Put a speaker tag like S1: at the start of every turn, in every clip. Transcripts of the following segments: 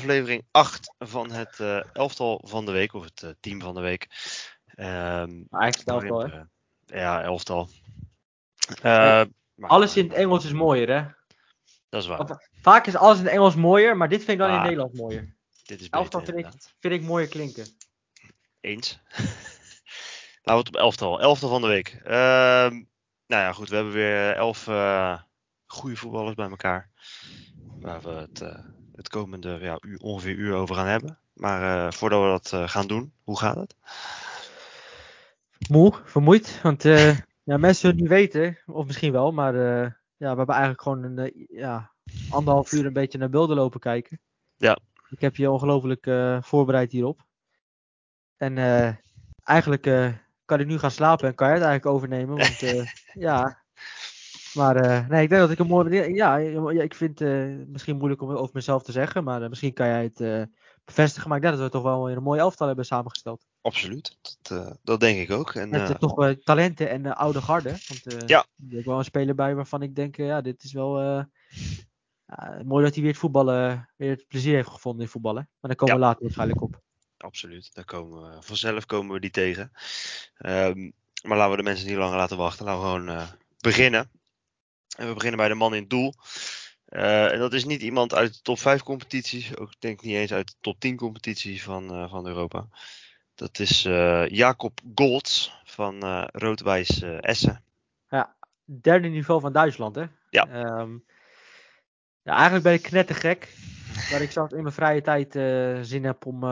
S1: aflevering 8 van het uh, elftal van de week, of het uh, team van de week.
S2: Um, Eigenlijk het elftal, hè?
S1: ja, elftal.
S2: Maar, alles in het Engels is mooier, hè?
S1: Dat is waar.
S2: vaak is alles in het Engels mooier, maar dit vind ik dan ah, in het Nederlands mooier.
S1: Dit is beter,
S2: elftal vind ik, vind ik mooier klinken.
S1: Eens. Laten we het op elftal. Elftal van de week. Uh, nou ja, goed. We hebben weer elf goede voetballers bij elkaar. Waar we het, uh, het komende ja, uur, ongeveer uur over gaan hebben. Maar uh, voordat we dat gaan doen, hoe gaat het?
S2: Moe, vermoeid. Want ja, mensen zullen het niet weten, of misschien wel, maar ja, we hebben eigenlijk gewoon een ja, anderhalf uur een beetje naar beelden lopen kijken.
S1: Ja.
S2: Ik heb je ongelooflijk voorbereid hierop. En eigenlijk kan ik nu gaan slapen en kan je het eigenlijk overnemen. Want ja. Maar uh, nee, ik denk dat ik een mooie. Ja, ik vind het uh, misschien moeilijk om over mezelf te zeggen. Maar misschien kan jij het bevestigen. Maar ik denk dat we toch wel een mooie elftal hebben samengesteld.
S1: Absoluut. Dat, dat denk ik ook. En,
S2: Met toch talenten en oude garde. Want
S1: ja.
S2: er is wel een speler bij waarvan ik denk, ja, dit is wel. mooi dat hij weer het voetballen, weer het plezier heeft gevonden in voetballen. Maar daar komen we later waarschijnlijk op
S1: absoluut. Daar komen we, vanzelf komen we die tegen. Um, maar laten we de mensen niet langer laten wachten. Laten we gewoon uh, beginnen. En we beginnen bij de man in het doel. Uh, en dat is niet iemand uit de top 5 competitie. Ook denk ik niet eens uit de top 10 competitie van, uh, van Europa. Dat is Jacob Golds van Rood-Wijs Essen.
S2: Ja, derde niveau van Duitsland hè?
S1: Ja.
S2: Um, ja eigenlijk ben ik knettergek. Maar ik zat in mijn vrije tijd zin heb om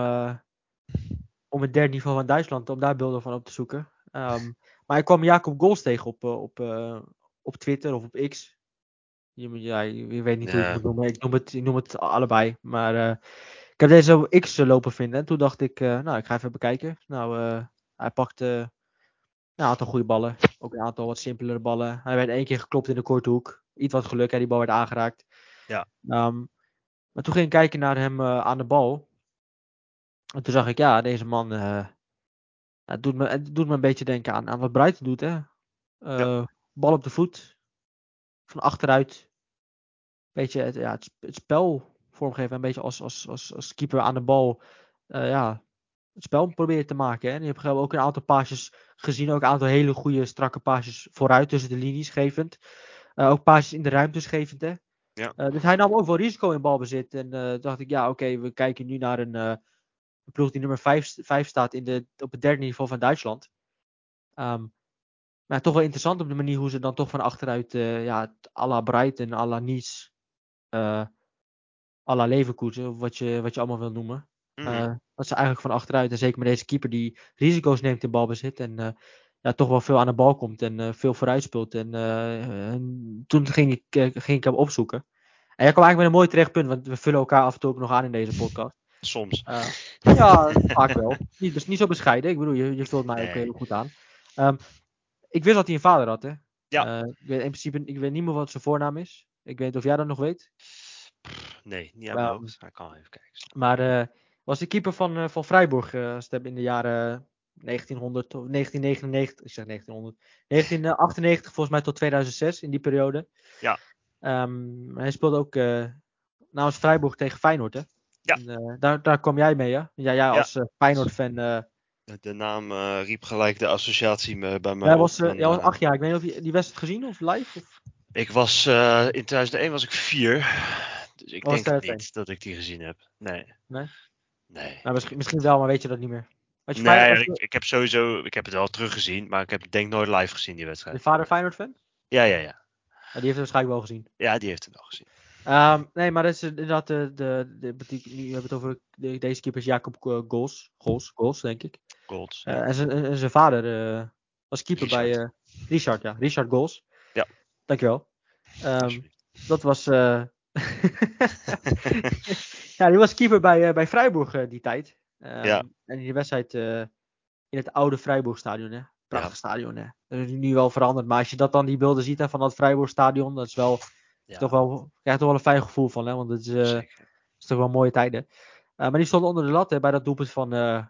S2: om het derde niveau van Duitsland, om daar beelden van op te zoeken. Um, maar ik kwam Jacob Gols tegen op, eh, op, uh, op Twitter of op X. Je, ja, je weet niet hoe ik het noemen. Ik noem het, ik noem het allebei. Maar uh, ik heb deze op X lopen vinden. En toen dacht ik, nou, ik ga even bekijken. Nou, hij pakte een aantal goede ballen. Ook een aantal wat simpelere ballen. Hij werd één keer geklopt in de korte hoek. Iets wat geluk, hè, die bal werd aangeraakt.
S1: Ja.
S2: Um, maar toen ging ik kijken naar hem aan de bal. En toen zag ik, ja, deze man. Het, doet me, het doet me een beetje denken aan, aan wat Brighton doet. Hè? Uh, Bal op de voet. Van achteruit. Beetje het, ja, het, het spel vormgeven. Een beetje als, als, als, als keeper aan de bal. Uh, ja, het spel proberen te maken. Hè? En je hebt ook een aantal paasjes gezien. Ook een aantal hele goede, strakke paasjes vooruit tussen de linies gevend. ook paasjes in de ruimtes gevend. Hè?
S1: Ja.
S2: dus hij nam ook wel risico in balbezit. En dacht ik, ja, oké, we kijken nu naar een een ploeg die nummer 5, staat in de, op het derde niveau van Duitsland. Um, maar toch wel interessant op de manier hoe ze dan toch van achteruit, uh, ja, à la Brighton, à la Nice, uh, à la Leverkusen, wat je, wat je allemaal wil noemen. Uh, dat ze eigenlijk van achteruit, en zeker met deze keeper die risico's neemt in balbezit en uh, ja, toch wel veel aan de bal komt en veel vooruit speelt. En, en, toen ging ik, ging ik hem opzoeken. En jij kwam eigenlijk met een mooi terechtpunt, want we vullen elkaar af en toe ook nog aan in deze podcast.
S1: Soms.
S2: Ja, vaak wel. Niet, dus niet zo bescheiden. Ik bedoel, je, je vult mij nee. ook heel goed aan. Um, ik wist dat hij een vader had, hè?
S1: Ja.
S2: Uh, ik weet, in principe, ik weet niet meer wat zijn voornaam is. Ik weet niet of jij dat nog weet.
S1: Nee, niet aan mijn hoofd. Ik kan even kijken.
S2: Maar uh, was de keeper van, van Freiburg in de jaren 1900 of 1999, ik zeg 1900, 1998 volgens mij tot 2006 in die periode.
S1: Ja.
S2: Um, hij speelde ook namens Freiburg tegen Feyenoord, hè?
S1: Ja.
S2: En, daar, daar kwam jij mee, hè? Ja, jij als ja. Feyenoord-fan. Uh...
S1: De naam riep gelijk de associatie bij mij.
S2: Jij was, jij was acht jaar. Ik weet niet of je die wedstrijd gezien of live? Of?
S1: Ik was in 2001 was ik vier. Dus ik was denk niet dat ik die gezien heb. Nee.
S2: Nee?
S1: Nee.
S2: Nou, misschien, misschien wel, maar weet je dat niet meer.
S1: Je nee, Feyenoord, ik, ik, heb sowieso, ik heb het wel teruggezien, maar ik heb denk nooit live gezien die wedstrijd.
S2: Je vader Feyenoord-fan?
S1: Ja, ja, ja.
S2: ja. Die heeft het waarschijnlijk wel gezien.
S1: Ja, die heeft het wel gezien.
S2: Um, nee, maar dat is inderdaad de, de, de, de, we hebben het over de, deze keeper is Jacob Goals, Goals, Goals denk ik.
S1: Goals.
S2: Uh, en, zijn, vader uh, was keeper Richard. bij uh, Richard, ja, Richard Goals.
S1: Ja.
S2: Dankjewel. Um, dat was. ja, die was keeper bij, bij Freiburg die tijd. Um,
S1: ja.
S2: En in die wedstrijd in het oude Freiburg-stadion, hè. Prachtig ja. stadion, hè. Dat is nu wel veranderd, maar als je dat dan die beelden ziet hè, van dat Freiburg-stadion, dat is wel ja. Toch wel, krijg toch wel een fijn gevoel van, hè? want het is, uh, is toch wel mooie tijden. Uh, maar die stond onder de lat hè, bij dat doelpunt van uh,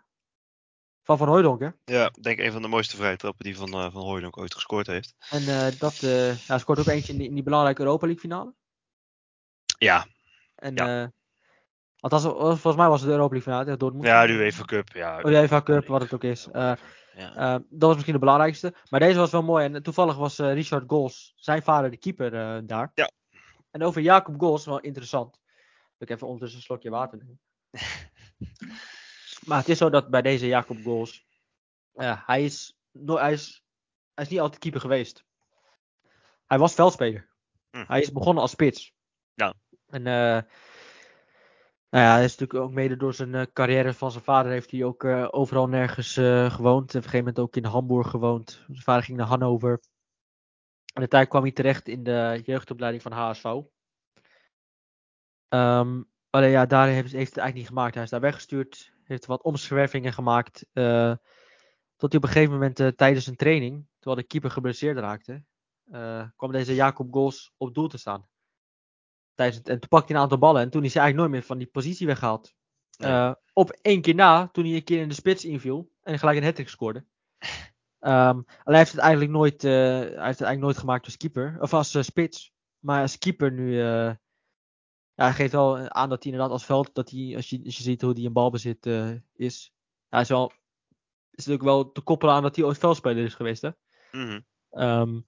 S2: Van, van Hooydonk. Hè?
S1: Ja, ik denk een van de mooiste vrije trappen die Van, van Hooydonk ooit gescoord heeft.
S2: En dat hij scoort ook eentje in die, in die belangrijke Europa League finale.
S1: Ja.
S2: En
S1: ja.
S2: Althans, volgens mij was het de Europa League finale Dortmund.
S1: Ja, de UEFA Cup. Ja,
S2: Oh, de UEFA Cup, wat het ook is. Eh,
S1: Ja.
S2: eh, dat was misschien de belangrijkste. Maar deze was wel mooi. En toevallig was eh, Richard Goals, zijn vader, de keeper eh, daar.
S1: Ja.
S2: En over Jacob Goals, wel interessant. Ik even ondertussen een slokje water nemen. maar het is zo dat bij deze Jacob Goals, ja, hij, is, no- hij, is, hij is niet altijd keeper geweest. Hij was veldspeler.
S1: Hm.
S2: Hij is begonnen als spits.
S1: Ja.
S2: En eh, nou ja, hij is natuurlijk ook mede door zijn eh, carrière van zijn vader heeft hij ook eh, overal nergens eh, gewoond. Op een gegeven moment ook in Hamburg gewoond. Zijn vader ging naar Hannover. En de tijd kwam hij terecht in de jeugdopleiding van HSV. Ehm, alleen ja, daar heeft, heeft het eigenlijk niet gemaakt. Hij is daar weggestuurd. Heeft wat omzwervingen gemaakt. eh, tot hij op een gegeven moment eh, tijdens een training, terwijl de keeper geblesseerd raakte, eh, kwam deze Jacob Goals op doel te staan. Tijdens het, en toen pakte hij een aantal ballen en toen is hij eigenlijk nooit meer van die positie weggehaald.
S1: Nee.
S2: Eh, op één keer na, toen hij een keer in de spits inviel en gelijk een hat scoorde. Ehm, alleen hij heeft het eigenlijk nooit, hij heeft het eigenlijk nooit gemaakt als keeper, of als spits. Maar als keeper nu, ja, hij geeft wel aan dat hij inderdaad als veld, dat hij, als je, als je ziet hoe hij in balbezit eh, is, hij is wel, is natuurlijk wel te koppelen aan dat hij ooit veldspeler is geweest, hè.
S1: Mhm.
S2: Ehm,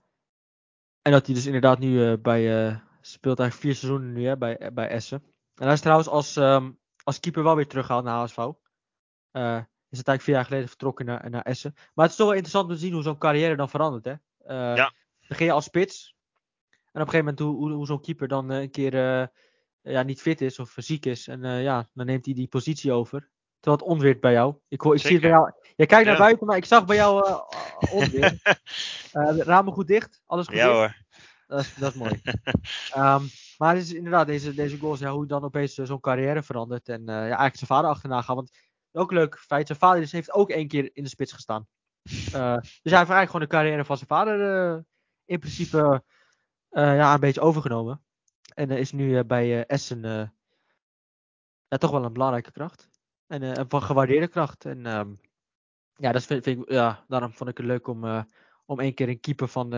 S2: en dat hij dus inderdaad nu eh, bij, eh, speelt eigenlijk vier seizoenen nu hè, bij, bij Essen. En hij is trouwens als, ehm, als keeper wel weer teruggehaald naar HSV. Eh, is het eigenlijk vier jaar geleden vertrokken naar, naar Essen. Maar het is toch wel interessant om te zien hoe zo'n carrière dan verandert. Hè? Eh,
S1: Ja.
S2: Begin je als spits. En op een gegeven moment hoe, hoe, hoe zo'n keeper dan eh, een keer eh, ja, niet fit is of ziek is. En eh, ja, dan neemt hij die positie over. Terwijl het onweert bij jou. Ik, hoor, ik zie het bij jou. Jij kijkt naar
S1: Ja.
S2: buiten, maar ik zag bij jou eh, onweer. Eh, ramen goed dicht? Alles goed
S1: ja
S2: dicht?
S1: hoor.
S2: Dat is, dat is mooi. Ehm, maar het is inderdaad deze, deze goals, ja, hoe dan opeens eh, zo'n carrière verandert. En eh, ja, eigenlijk zijn vader achterna gaan. Want ook leuk feit, zijn vader heeft ook één keer in de spits gestaan. Eh, dus hij heeft eigenlijk gewoon de carrière van zijn vader eh, in principe eh, ja, een beetje overgenomen. En is nu eh, bij eh, Essen eh, ja, toch wel een belangrijke kracht. En een van gewaardeerde kracht. En ehm, ja, dat vind, vind ik, ja, daarom vond ik het leuk om, om één keer een keeper van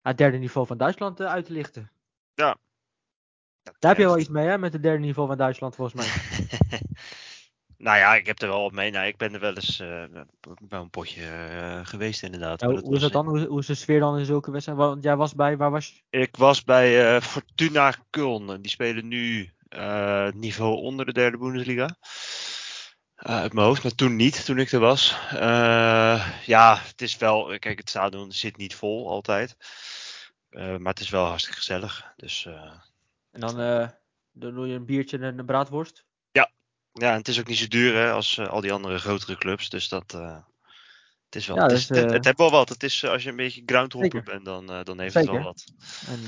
S2: het derde niveau van Duitsland uit te lichten. Daar heb je wel iets mee, hè, met het derde niveau van Duitsland, volgens mij.
S1: nou ja, ik heb er wel op mee. Nou, ik ben er wel eens eh, bij een potje eh, geweest inderdaad.
S2: Ja, hoe, is dat dan? Hoe, hoe is de sfeer dan in zulke wedstrijden? Want jij was bij, waar was je?
S1: Ik was bij eh, Fortuna Köln. Die spelen nu eh, niveau onder de derde Bundesliga. Eh, uit mijn hoofd, maar toen niet, toen ik er was. Eh, ja, het is wel, kijk, het stadion zit niet vol altijd. Eh, maar het is wel hartstikke gezellig. Dus eh,
S2: En dan, eh, dan doe je een biertje en een braadworst.
S1: Ja, en het is ook niet zo duur hè, als eh, al die andere grotere clubs. Dus dat, eh, het is wel,
S2: Ja,
S1: het,
S2: dus,
S1: is, het,
S2: eh,
S1: het heeft wel wat. Het is, als je een beetje groundhopper bent, dan, dan heeft het wel wat.
S2: En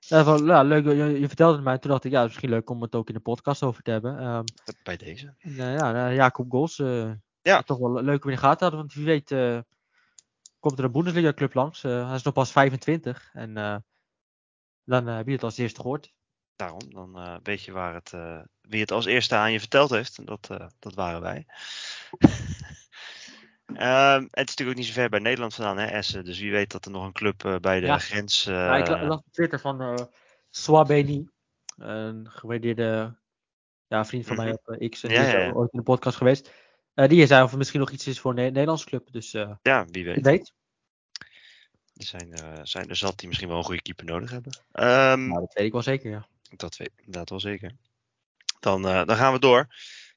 S2: ja, ja, leuk, je, je vertelde het mij, toen dacht ik, ja, het is misschien leuk om het ook in de podcast over te hebben. Ehm,
S1: Bij deze.
S2: en, ja, Jacob Gols,
S1: Ja.
S2: toch wel leuk om in de gaten te houden, want wie weet komt er een Bundesliga club langs. Hij is nog pas 25 en dan heb je het als eerste gehoord.
S1: Daarom, dan eh, weet je waar het, eh, wie het als eerste aan je verteld heeft. En dat, eh, dat waren wij. Ehm, het is natuurlijk ook niet zo ver bij Nederland vandaan, hè, Essen. Dus wie weet dat er nog een club bij de
S2: Ja.
S1: grens.
S2: Ja, ik la- las op Twitter van Swabeni, een gewaardeerde ja, vriend van mij
S1: Mhm.
S2: op X, en
S1: Ja,
S2: die is ooit in de podcast geweest. Die zei of er misschien nog iets is voor een Ne- Nederlandse club, dus
S1: ja, wie
S2: wie
S1: weet.
S2: weet.
S1: Er zijn, zijn er zat die misschien wel een goede keeper nodig hebben.
S2: Nou, dat weet ik wel zeker, ja.
S1: Dat weet ik inderdaad wel zeker. Dan, eh, dan gaan we door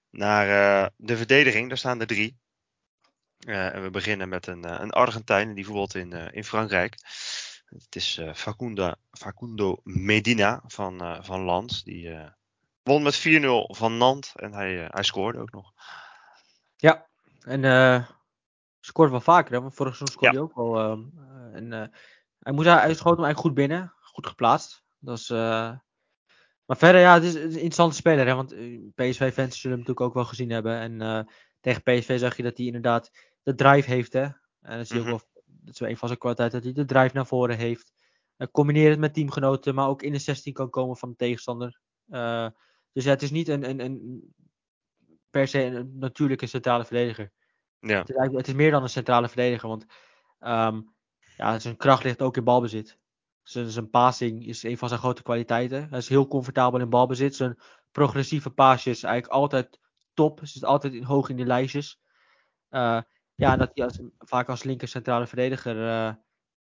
S1: naar eh, de verdediging. Daar staan er drie. Eh, en we beginnen met een, een Argentijn en die voetbalt in, in Frankrijk. Het is Facundo, Facundo Medina van, van Lans. Die won met 4-0 van Nantes en hij, hij scoorde ook nog.
S2: Ja, en eh scoort wel vaker, hè, want vorig seizoen scoorde
S1: Ja.
S2: hij ook wel. ehm, eh, en, hij, moest, hij schoot hem eigenlijk goed binnen, goed geplaatst. Dat is, maar verder, ja, het is, is een interessante speler, hè, want eh, PSV-fans zullen hem natuurlijk ook wel gezien hebben. En eh, tegen PSV zag je dat hij inderdaad de drive heeft, hè. En dat zie je
S1: Mhm.
S2: ook wel, dat is wel een van zijn kwaliteiten, dat hij de drive naar voren heeft. Uh, combineer het met teamgenoten, maar ook in de 16 kan komen van de tegenstander. Dus ja, het is niet een, een, een per se een natuurlijke centrale verdediger.
S1: Ja,
S2: is, het is meer dan een centrale verdediger, want ehm, ja, zijn kracht ligt ook in balbezit. Zijn, passing is een van zijn grote kwaliteiten. Hij is heel comfortabel in balbezit. Zijn progressieve paasjes. Eigenlijk altijd top. Zit altijd in, hoog in de lijstjes. Uh, ja, dat hij als, vaak als linker centrale verdediger uh,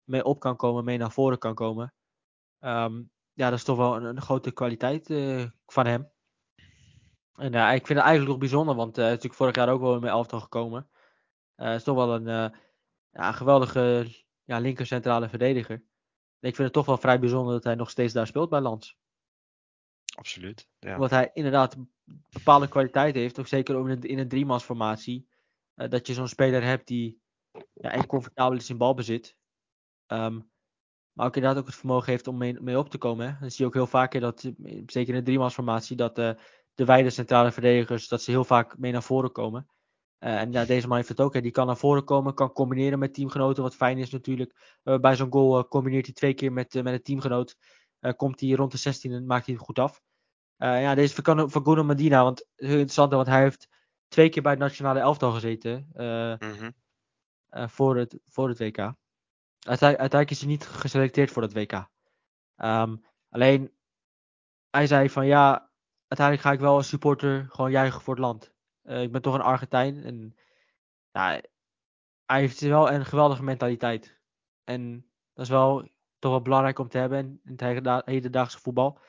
S2: mee op kan komen, mee naar voren kan komen. Um, ja, dat is toch wel een, grote kwaliteit uh, van hem. En uh, ik vind het eigenlijk nog bijzonder, want hij is natuurlijk vorig jaar ook wel in mijn elftal gekomen. Is toch wel een ja, geweldige ja, linker centrale verdediger. Ik vind het toch wel vrij bijzonder dat hij nog steeds daar speelt bij Lans.
S1: Absoluut. Ja.
S2: Omdat hij inderdaad bepaalde kwaliteit heeft, ook zeker ook in een, driemansformatie. Uh, dat je zo'n speler hebt die ja, en comfortabel is in balbezit. Um, maar ook inderdaad ook het vermogen heeft om mee, mee op te komen. Hè. Dan zie je ook heel vaak, dat, zeker in een driemansformatie, dat uh, de wijde centrale verdedigers, dat ze heel vaak mee naar voren komen. Uh, en ja, deze man heeft het ook. Hè. Die kan naar voren komen, kan combineren met teamgenoten. Wat fijn is natuurlijk. Uh, bij zo'n goal uh, combineert hij twee keer met, met een teamgenoot. komt hij rond de 16 en maakt hij het goed af. ja, deze van, van Guno Medina. Want heel interessant, want hij heeft twee keer bij het nationale elftal gezeten. -hmm. voor, het, voor het WK. Uiteindelijk is hij niet geselecteerd voor het WK. Um, alleen, hij zei van ja, uiteindelijk ga ik wel als supporter gewoon juichen voor het land. Uh, ik ben toch een Argentijn. En ja, hij heeft wel een geweldige mentaliteit. En dat is wel toch wel belangrijk om te hebben in het hedendaagse voetbal.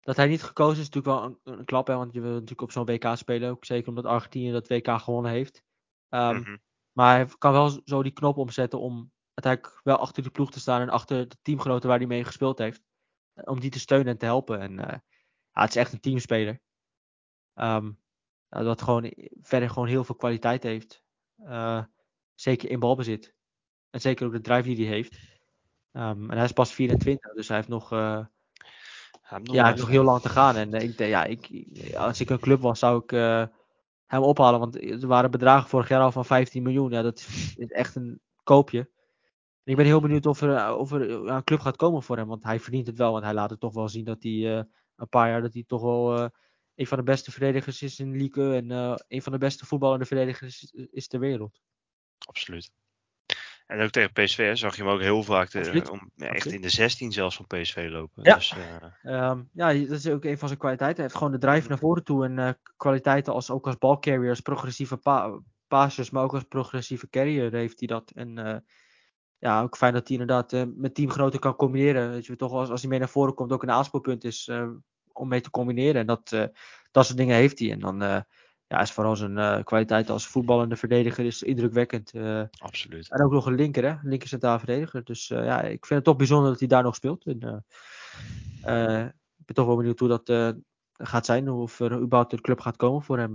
S2: Dat hij niet gekozen is, is natuurlijk wel een, een klap. Hè, want je wil natuurlijk op zo'n WK spelen. Ook zeker omdat Argentinië dat WK gewonnen heeft. Um, mm -hmm. Maar hij kan wel zo die knop omzetten om uiteindelijk wel achter de ploeg te staan. En achter de teamgenoten waar hij mee gespeeld heeft. Om die te steunen en te helpen. En uh, ja, het is echt een teamspeler. Um, uh, dat gewoon verder gewoon heel veel kwaliteit heeft. Uh, zeker in balbezit. En zeker ook de drive die hij heeft. Um, en hij is pas 24, dus hij heeft nog, ja, nog, ja, nog heel lang te gaan. En ik, ja, ik, als ik een club was, zou ik hem ophalen. Want er waren bedragen vorig jaar al van 15 miljoen. Ja, dat is echt een koopje. En ik ben heel benieuwd of er, of er een club gaat komen voor hem. Want hij verdient het wel. Want hij laat het toch wel zien dat hij een paar jaar dat hij toch wel een van de beste verdedigers is in Ligue en uh, een van de beste voetballende verdedigers is, is ter wereld.
S1: Absoluut. En ook tegen PSV zag je hem ook heel vaak de, om, echt in de 16 zelfs van PSV lopen.
S2: Ja.
S1: Dus,
S2: uh... um, ja, dat is ook een van zijn kwaliteiten. Hij heeft gewoon de drive naar voren toe en uh, kwaliteiten als, ook als balcarrier, als progressieve pa passers, maar ook als progressieve carrier heeft hij dat. En uh, ja, ook fijn dat hij inderdaad met teamgenoten kan combineren. Weet je, toch als, als hij mee naar voren komt ook een aanspoelpunt is om mee te combineren. En dat, uh, dat soort dingen heeft hij. En dan uh, ja, is vooral zijn uh, kwaliteit als voetballende verdediger is indrukwekkend.
S1: Absoluut.
S2: En ook nog een linker, hè? linker centraal verdediger. Dus ja, ik vind het toch bijzonder dat hij daar nog speelt. En, ik ben toch wel benieuwd hoe dat gaat zijn. Of er überhaupt de club gaat komen voor hem.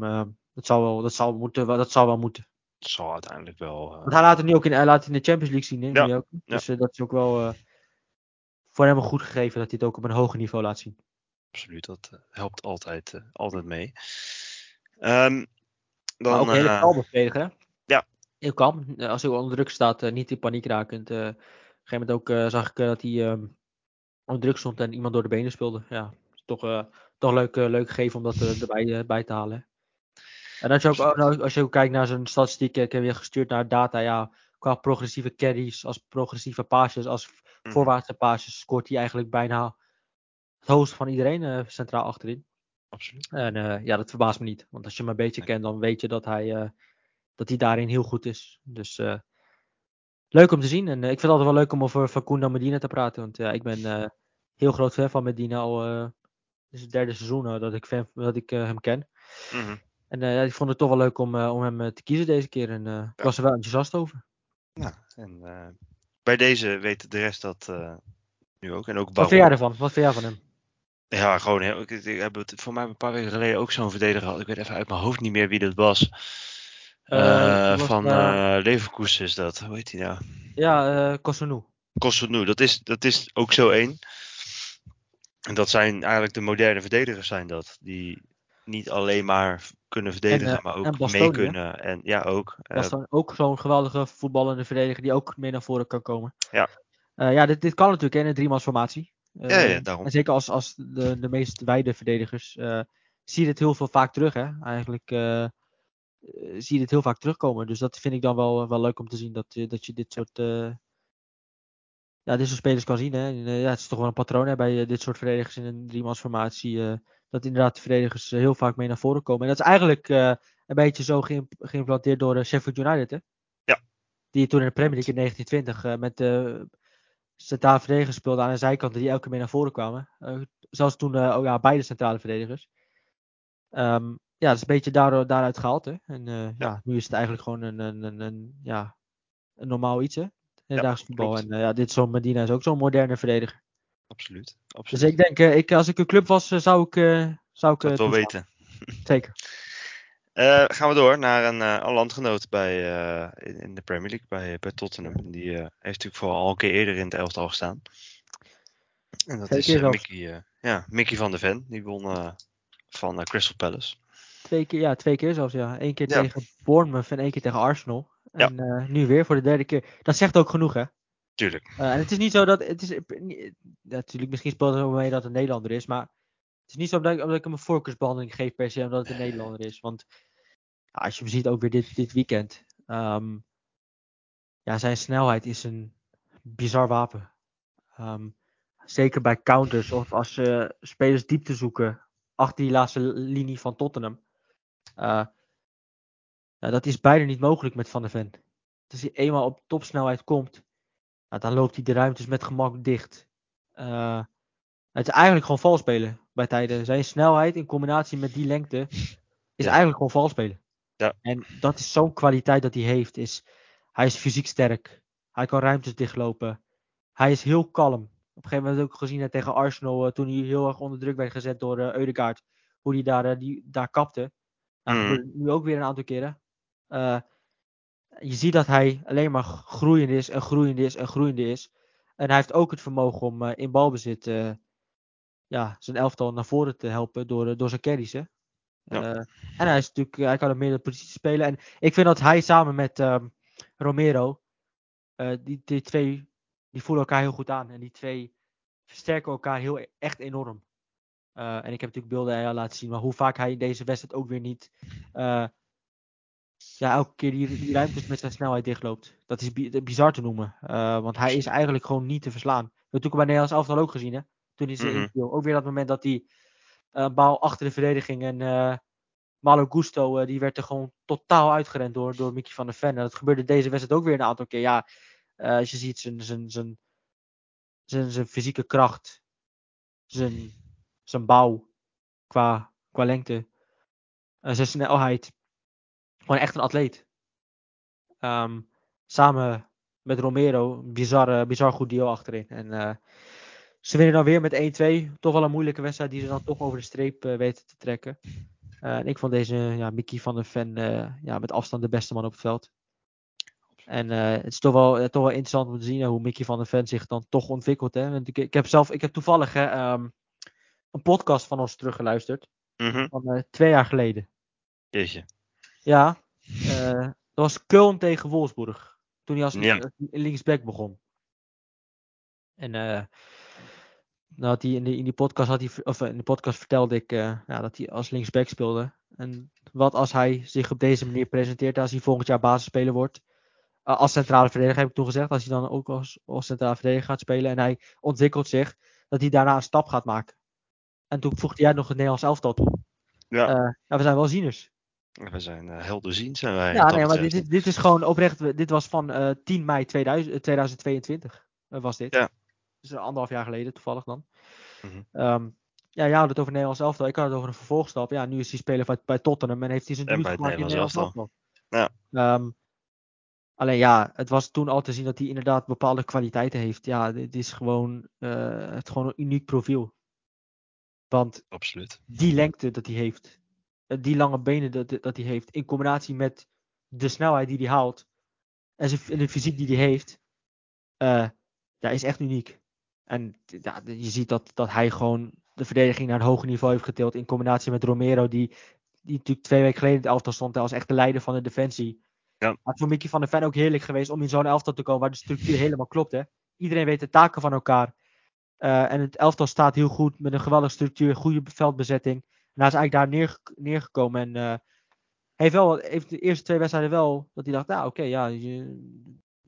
S2: dat, zal wel, dat, zal moeten, dat zal wel moeten.
S1: Dat zal uiteindelijk wel.
S2: Want hij laat het nu ook in, hij laat het in de Champions League zien. Hè?
S1: Ja.
S2: Ook. Dus dat is ook wel voor hem een goed gegeven dat hij het ook op een hoger niveau laat zien
S1: absoluut. Dat uh, helpt altijd, uh, altijd mee. Um, dan,
S2: maar ook hele uh, kalm verdedigen.
S1: Ja.
S2: Heel kalm. Als hij onder druk staat, niet in paniek rakend. op een gegeven moment ook zag ik dat hij um, onder druk stond en iemand door de benen speelde. Ja, toch, toch leuk, leuk gegeven om dat erbij bij te halen. En als je, ook, als je ook kijkt naar zijn statistieken, ik heb je gestuurd naar data, ja, qua progressieve carries, als progressieve paasjes, als mm. voorwaartse paasjes, scoort hij eigenlijk bijna het van iedereen uh, centraal achterin.
S1: Absoluut.
S2: En uh, ja, dat verbaast me niet. Want als je hem een beetje nee. kent, dan weet je dat hij, uh, dat hij daarin heel goed is. Dus leuk om te zien. En ik vind het altijd wel leuk om over Facundo Medina te praten. Want ja, ik ben heel groot fan van Medina al. is het derde seizoen dat ik, fan, dat ik hem ken.
S1: Mm -hmm.
S2: En ja, ik vond het toch wel leuk om, om hem te kiezen deze keer. En ja. ik was er wel enthousiast over.
S1: Nou, en bij deze weet de rest dat nu ook. En ook
S2: Wat vind jij ervan? Wat vind jij van hem?
S1: Ja, gewoon heel. Ik, ik heb het voor mij een paar weken geleden ook zo'n verdediger gehad. Ik weet even uit mijn hoofd niet meer wie dat was. Uh, uh, van uh, Leverkusen is dat. Hoe heet hij nou?
S2: Ja, uh, Kosunu.
S1: Kosunu, dat is, dat is ook zo één. En dat zijn eigenlijk de moderne verdedigers zijn dat. Die niet alleen maar kunnen verdedigen, en, maar ook Bastoni, mee kunnen. Hè? En ja, ook.
S2: Bastoni, ook zo'n geweldige voetballende verdediger die ook mee naar voren kan komen.
S1: Ja.
S2: ja, dit, dit kan natuurlijk in een driemansformatie.
S1: Uh, ja, ja, daarom.
S2: En zeker als, als de, de meest wijde verdedigers. Uh, zie je dit heel veel vaak terug. Hè? Eigenlijk uh, zie je dit heel vaak terugkomen. Dus dat vind ik dan wel, wel leuk om te zien. Dat, dat je dit soort, ja, dit soort spelers kan zien. Hè? ja, het is toch wel een patroon hè, bij dit soort verdedigers in een driemansformatie. dat inderdaad de verdedigers heel vaak mee naar voren komen. En dat is eigenlijk een beetje zo geïmplanteerd door Sheffield United. Hè?
S1: Ja.
S2: Die toen in de Premier League in 1920 met de centrale verdedigers speelde aan de zijkanten die elke keer mee naar voren kwamen. zelfs toen oh ja, beide centrale verdedigers. Um, ja, dat is een beetje daardoor, daaruit gehaald. Hè? En ja. ja. nu is het eigenlijk gewoon een, een, een, een ja, een normaal iets. Hè? Hedendaags ja, voetbal. En uh, ja, dit zo'n Medina is ook zo'n moderne verdediger.
S1: Absoluut,
S2: absoluut. Dus ik denk, uh, ik, als ik een club was, uh, zou ik. zou ik
S1: dat wel weten.
S2: Zeker.
S1: Gaan we door naar een, een landgenoot bij, in, in, de Premier League, bij, bij Tottenham. Die heeft natuurlijk vooral al een keer eerder in het elftal gestaan. En dat Twee is Mickey, ja, Mickey van de Ven. Die won van Crystal Palace.
S2: Twee keer, ja, twee keer zelfs, ja. Eén keer tegen Bournemouth en één keer tegen Arsenal. En ja. nu weer voor de derde keer. Dat zegt ook genoeg, hè?
S1: Tuurlijk.
S2: En het is niet zo dat. Het is, natuurlijk, misschien speelt het mee dat het een Nederlander is. Maar het is niet zo dat ik, omdat ik hem een voorkeursbehandeling geef per se omdat het een Nederlander is. Want als je hem ziet ook weer dit, dit weekend. Um, ja, zijn snelheid is een bizar wapen. Um, zeker bij counters of als uh, spelers diepte zoeken achter die laatste linie van Tottenham. Uh, nou, dat is bijna niet mogelijk met Van der Ven. Als hij eenmaal op topsnelheid komt, nou, dan loopt hij de ruimtes met gemak dicht. Uh, het is eigenlijk gewoon vals spelen bij tijden. Zijn snelheid in combinatie met die lengte is eigenlijk gewoon vals spelen.
S1: Ja.
S2: En dat is zo'n kwaliteit dat hij heeft. Is, hij is fysiek sterk. Hij kan ruimtes dichtlopen. Hij is heel kalm. Op een gegeven moment ook gezien tegen Arsenal, uh, toen hij heel erg onder druk werd gezet door uh, Eudegaard. Hoe hij daar, die, daar kapte. Nou, mm. Nu ook weer een aantal keren. Uh, je ziet dat hij alleen maar groeiend is en groeiend is en groeiend is. En hij heeft ook het vermogen om in balbezit ja, zijn elftal naar voren te helpen door, door zijn carries. Hè? Ja. en hij, is natuurlijk, hij kan op meerdere posities spelen. En ik vind dat hij samen met um, Romero, die, die twee, die voelen elkaar heel goed aan. En die twee versterken elkaar heel echt enorm. en ik heb natuurlijk beelden laten zien, maar hoe vaak hij in deze wedstrijd ook weer niet ja, elke keer die, die ruimtes met zijn snelheid dichtloopt. Dat is bizar te noemen. Uh, want hij is eigenlijk gewoon niet te verslaan. We hebben natuurlijk bij Nederlands elftal ook gezien. Hè? Toen is mm -hmm. Ook weer dat moment dat hij bal achter de verdediging. En uh, Malo Gusto, die werd er gewoon totaal uitgerend door, door Mickey van der Ven. En dat gebeurde deze wedstrijd ook weer een aantal keer. Ja, als je ziet zijn, zijn, zijn, zijn, zijn fysieke kracht. Zijn, zijn bouw qua, qua lengte. zijn snelheid gewoon echt een atleet. Um, samen met Romero, bizar, bizar goed deal achterin. En uh, ze winnen dan weer met 1-2. Toch wel een moeilijke wedstrijd die ze dan toch over de streep uh, weten te trekken. Uh, en ik vond deze ja, Mickey van der Ven ja, met afstand de beste man op het veld. En het is toch wel, toch wel interessant om te zien hoe Mickey van der Ven zich dan toch ontwikkelt. Hè? Want ik, ik heb zelf, ik heb toevallig hè, um, een podcast van ons teruggeluisterd.
S1: Mm -hmm.
S2: Van twee jaar geleden.
S1: Jeetje.
S2: Ja, dat was Köln tegen Wolfsburg. Toen hij als ja. linksback begon. En dan had hij in, de, in die podcast had hij, of in de podcast vertelde ik uh, ja, dat hij als linksback speelde. En wat als hij zich op deze manier presenteert als hij volgend jaar basisspeler wordt. als centrale verdediger heb ik toen gezegd. Als hij dan ook als, als centrale verdediger gaat spelen en hij ontwikkelt zich. Dat hij daarna een stap gaat maken. En toen voegde hij nog het Nederlands elftal toe.
S1: Ja.
S2: ja we zijn wel zieners.
S1: We zijn uh, helderziend, zijn wij.
S2: Ja, nee, maar dit, dit, is gewoon oprecht. Dit was van uh, 10 mei 2000, 2022. Uh, was dit.
S1: Ja.
S2: Dus anderhalf jaar geleden, toevallig dan.
S1: Mm -hmm.
S2: um, ja, jij had het over Nederlands elftal. Ik had het over een vervolgstap. Ja, nu is hij speler bij, bij Tottenham en heeft hij zijn debuut gemaakt in Nederlands elftal.
S1: Ja.
S2: Um, alleen ja, het was toen al te zien dat hij inderdaad bepaalde kwaliteiten heeft. Ja, dit is gewoon, uh, het gewoon een uniek profiel. Want
S1: Absoluut.
S2: die lengte dat hij heeft, eh, die lange benen dat, dat hij heeft, in combinatie met de snelheid die hij haalt en de fysiek die hij heeft, uh, ja, is echt uniek. En ja, je ziet dat, dat hij gewoon de verdediging naar een hoger niveau heeft getild in combinatie met Romero, die, die natuurlijk twee weken geleden in het elftal stond als echt de leider van de defensie.
S1: Ja.
S2: Maar voor Mickey van der Ven ook heerlijk geweest om in zo'n elftal te komen waar de structuur helemaal klopt. Hè? Iedereen weet de taken van elkaar. Uh, en het elftal staat heel goed met een geweldige structuur, goede veldbezetting. En hij is eigenlijk daar neer, neergekomen. En uh, heeft, wel, heeft de eerste twee wedstrijden wel dat hij dacht, nou oké, okay, ja, je,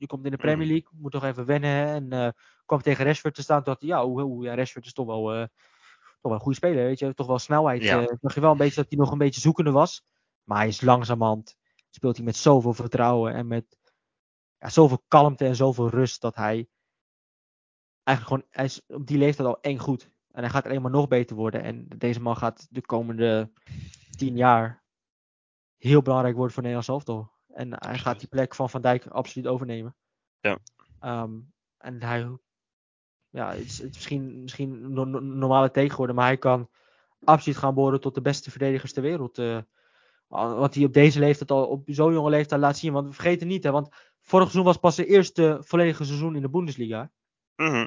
S2: je, komt in de Premier
S1: Mhm.
S2: League, moet toch even wennen. Hè? En uh, kwam tegen Rashford te staan. Dacht hij, ja, hoe, ja, Rashford is toch wel, uh, toch wel een goede speler, weet je. Toch wel snelheid.
S1: Ja.
S2: eh zag je wel een beetje dat hij nog een beetje zoekende was. Maar hij is langzamerhand, speelt hij met zoveel vertrouwen en met ja, zoveel kalmte en zoveel rust dat hij eigenlijk gewoon, hij is op die leeftijd al eng goed. En hij gaat alleen maar nog beter worden. En deze man gaat de komende tien jaar heel belangrijk worden voor Nederland elftal. En hij gaat die plek van Van Dijk absoluut overnemen.
S1: Ja.
S2: Ehm, en hij, ja, het is, het is misschien, misschien een no- no- normale take geworden, maar hij kan absoluut gaan behoren tot de beste verdedigers ter wereld. eh, wat hij op deze leeftijd al, op zo'n jonge leeftijd laat zien. Want we vergeten niet, hè, want vorig seizoen was pas zijn eerste volledige seizoen in de Bundesliga.
S1: Mhm.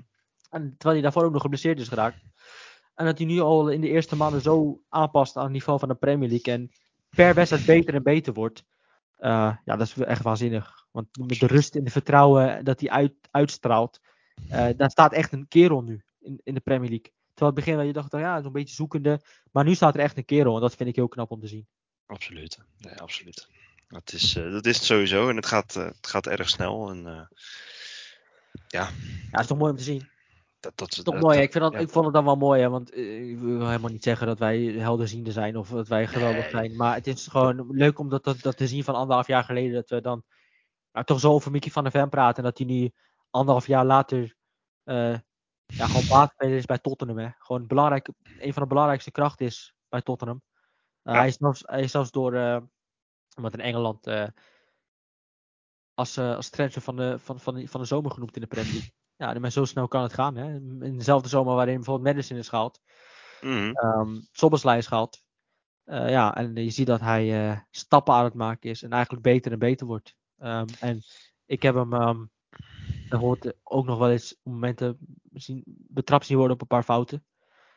S2: En terwijl hij daarvoor ook nog geblesseerd is geraakt. En dat hij nu al in de eerste maanden zo aanpast aan het niveau van de Premier League. En per wedstrijd beter en beter wordt. Eh, ja, dat is echt waanzinnig. Want met de rust en de vertrouwen dat hij uit, uitstraalt. eh, daar staat echt een kerel nu in, in de Premier League. Terwijl het begin dat je dacht, ja, zo'n beetje zoekende. Maar nu staat er echt een kerel. En dat vind ik heel knap om te zien.
S1: Absoluut. Nee, absoluut. Dat is, eh, dat is het sowieso. En het gaat, het gaat erg snel. En, ja,
S2: Ja, het is toch mooi om te zien.
S1: Dat, dat,
S2: Toch mooi, ik, vind dat,
S1: ja.
S2: ik vond het dan wel mooi, hè? want eh, ik wil helemaal niet zeggen dat wij helderziende zijn of dat wij geweldig
S1: Nee.
S2: zijn. Maar het is gewoon leuk om dat, dat, te zien van anderhalf jaar geleden. Dat we dan nou, toch zo over Mickey van der Ven praten. En dat hij nu anderhalf jaar later eh, ja, gewoon baasspeler is bij Tottenham. Hè? Gewoon belangrijk, een van de belangrijkste krachten is bij Tottenham. Eh,
S1: Ja.
S2: hij, is zelfs, hij is zelfs door, wat in Engeland, als, als transfer van de, van, van, van de zomer genoemd in de Premier League. Ja, maar zo snel kan het gaan. Hè? In dezelfde zomer waarin bijvoorbeeld Madison is gehaald.
S1: Mhm.
S2: Um, Sobboslai is gehaald. Eh, ja, en je ziet dat hij eh, stappen aan het maken is. En eigenlijk beter en beter wordt. Ehm, en ik heb hem ehm dan hoort ook nog wel eens op momenten misschien betrapt zien worden op een paar fouten.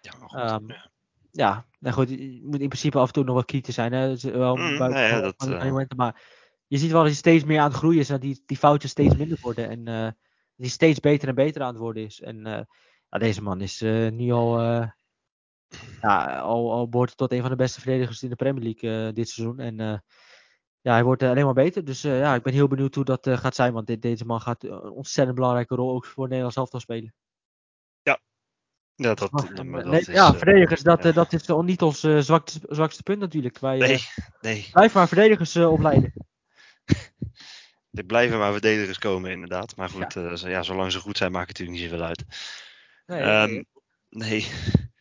S1: Ja, maar goed.
S2: Ehm,
S1: ja.
S2: Ja, nou goed, je moet in principe af en toe nog wel kritisch zijn. Hè? Dus wel
S1: Mm,
S2: buiten-
S1: nee, ja, dat, eh,
S2: momenten, maar je ziet wel dat hij steeds meer aan het groeien is. En dat die, die foutjes steeds minder worden. En dat hij steeds beter en beter aan het worden is. En eh, deze man is eh, nu al, eh, ja, al, al behoort tot een van de beste verdedigers in de Premier League dit seizoen. En ja, hij wordt alleen maar beter. Dus ja, ik ben heel benieuwd hoe dat gaat zijn. Want dit, deze man gaat een ontzettend belangrijke rol ook voor Nederland zelf spelen.
S1: Ja, dat, ja,
S2: nee,
S1: dat is,
S2: ja, verdedigers, dat,
S1: ja.
S2: dat is niet ons zwakste, zwakste punt natuurlijk. Wij
S1: Nee, nee.
S2: blijf maar verdedigers opleiden.
S1: Er blijven maar verdedigers komen, inderdaad. Maar goed, eh, zo- ja, zolang ze goed zijn, maakt het natuurlijk niet zoveel uit.
S2: Nee,
S1: Ehm,
S2: nee.
S1: nee.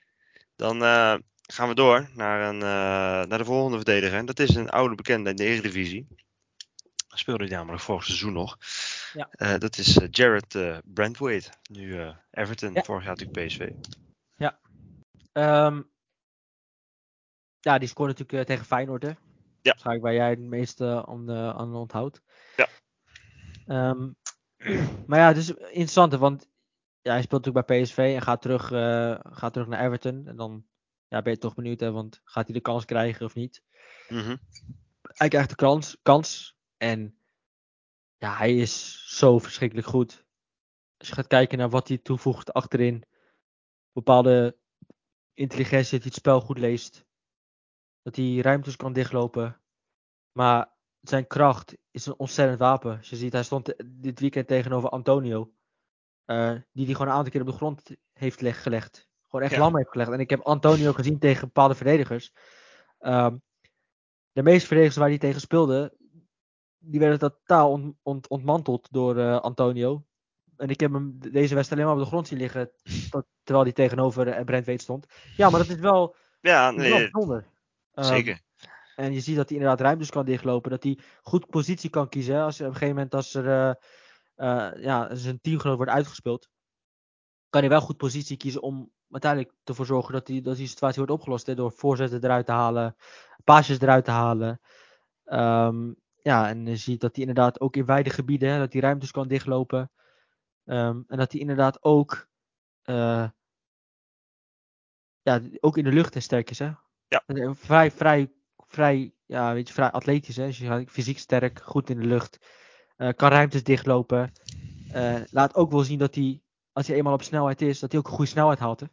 S1: Dan eh, gaan we door naar, een, eh, naar de volgende verdediger. En dat is een oude bekende in de Eredivisie. Speelde hij namelijk vorig seizoen nog.
S2: Ja.
S1: Eh, dat is eh, Jared eh Brentwaite. Nu eh, Everton,
S2: Ja.
S1: vorig jaar natuurlijk PSV.
S2: Ehm, ja, die scoorde natuurlijk eh, tegen Feyenoord, hè? Waarschijnlijk waar jij het meeste aan, eh, aan onthoudt.
S1: Ja.
S2: Ehm, maar ja, het is interessant, want ja, hij speelt natuurlijk bij PSV en gaat terug, eh, gaat terug naar Everton. En dan ja, ben je toch benieuwd, hè, want gaat hij de kans krijgen of niet?
S1: Mhm.
S2: Hij krijgt de kans, kans en ja, hij is zo verschrikkelijk goed. Als je gaat kijken naar wat hij toevoegt achterin, bepaalde intelligentie, dat hij het spel goed leest, dat hij ruimtes kan dichtlopen. Maar zijn kracht is een ontzettend wapen. Als je ziet, hij stond dit weekend tegenover Antonio, eh, die hij gewoon een aantal keer op de grond heeft leg- gelegd. Gewoon echt
S1: Ja.
S2: lam heeft gelegd. En ik heb Antonio gezien tegen bepaalde verdedigers. Ehm, de meeste verdedigers waar hij tegen speelde, die werden totaal ont- ont- ontmanteld door eh, Antonio. En ik heb hem de- deze wedstrijd alleen maar op de grond zien liggen. tot- terwijl hij tegenover eh, Brent Weet stond. Ja, maar dat is wel,
S1: Ja,
S2: is wel
S1: nee,
S2: bijzonder. Ehm,
S1: zeker.
S2: En je ziet dat hij inderdaad ruimtes kan dichtlopen. Dat hij goed positie kan kiezen. Als op een gegeven moment als er eh, eh, ja, zijn teamgenoot wordt uitgespeeld. Kan hij wel goed positie kiezen om uiteindelijk ervoor zorgen dat die, dat die situatie wordt opgelost. Hè, door voorzetten eruit te halen. Paasjes eruit te halen. Ehm, ja, en je ziet dat hij inderdaad ook in wijde gebieden. Hè, dat hij ruimtes kan dichtlopen. Ehm, en dat hij inderdaad ook. eh, ja, ook in de lucht en sterk is. Hè?
S1: Ja.
S2: Vrij, vrij, vrij, ja, weet je, vrij atletisch. Hè? Dus je gaat fysiek sterk, goed in de lucht. eh, kan ruimtes dichtlopen. eh, laat ook wel zien dat hij, als hij eenmaal op snelheid is, dat hij ook een goede snelheid haalt. Hè?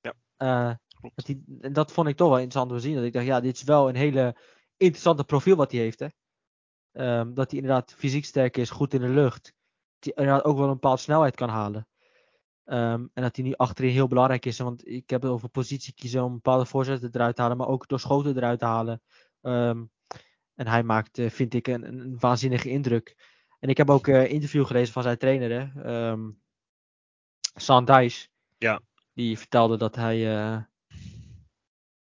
S1: Ja.
S2: Eh, dat, hij, en dat vond ik toch wel interessant om te zien. Dat ik dacht, ja, dit is wel een hele interessante profiel wat hij heeft. Hè? Ehm, dat hij inderdaad fysiek sterk is, goed in de lucht. Dat hij inderdaad ook wel een bepaalde snelheid kan halen. Ehm, en dat hij nu achterin heel belangrijk is. Want ik heb het over positie kiezen om bepaalde voorzetten eruit te halen, maar ook door schoten eruit te halen. Ehm, en hij maakt, eh, vind ik, een, een, waanzinnige indruk. En ik heb ook een interview gelezen van zijn trainer, hè, um, San Dijs.
S1: Ja.
S2: Die vertelde dat hij, uh,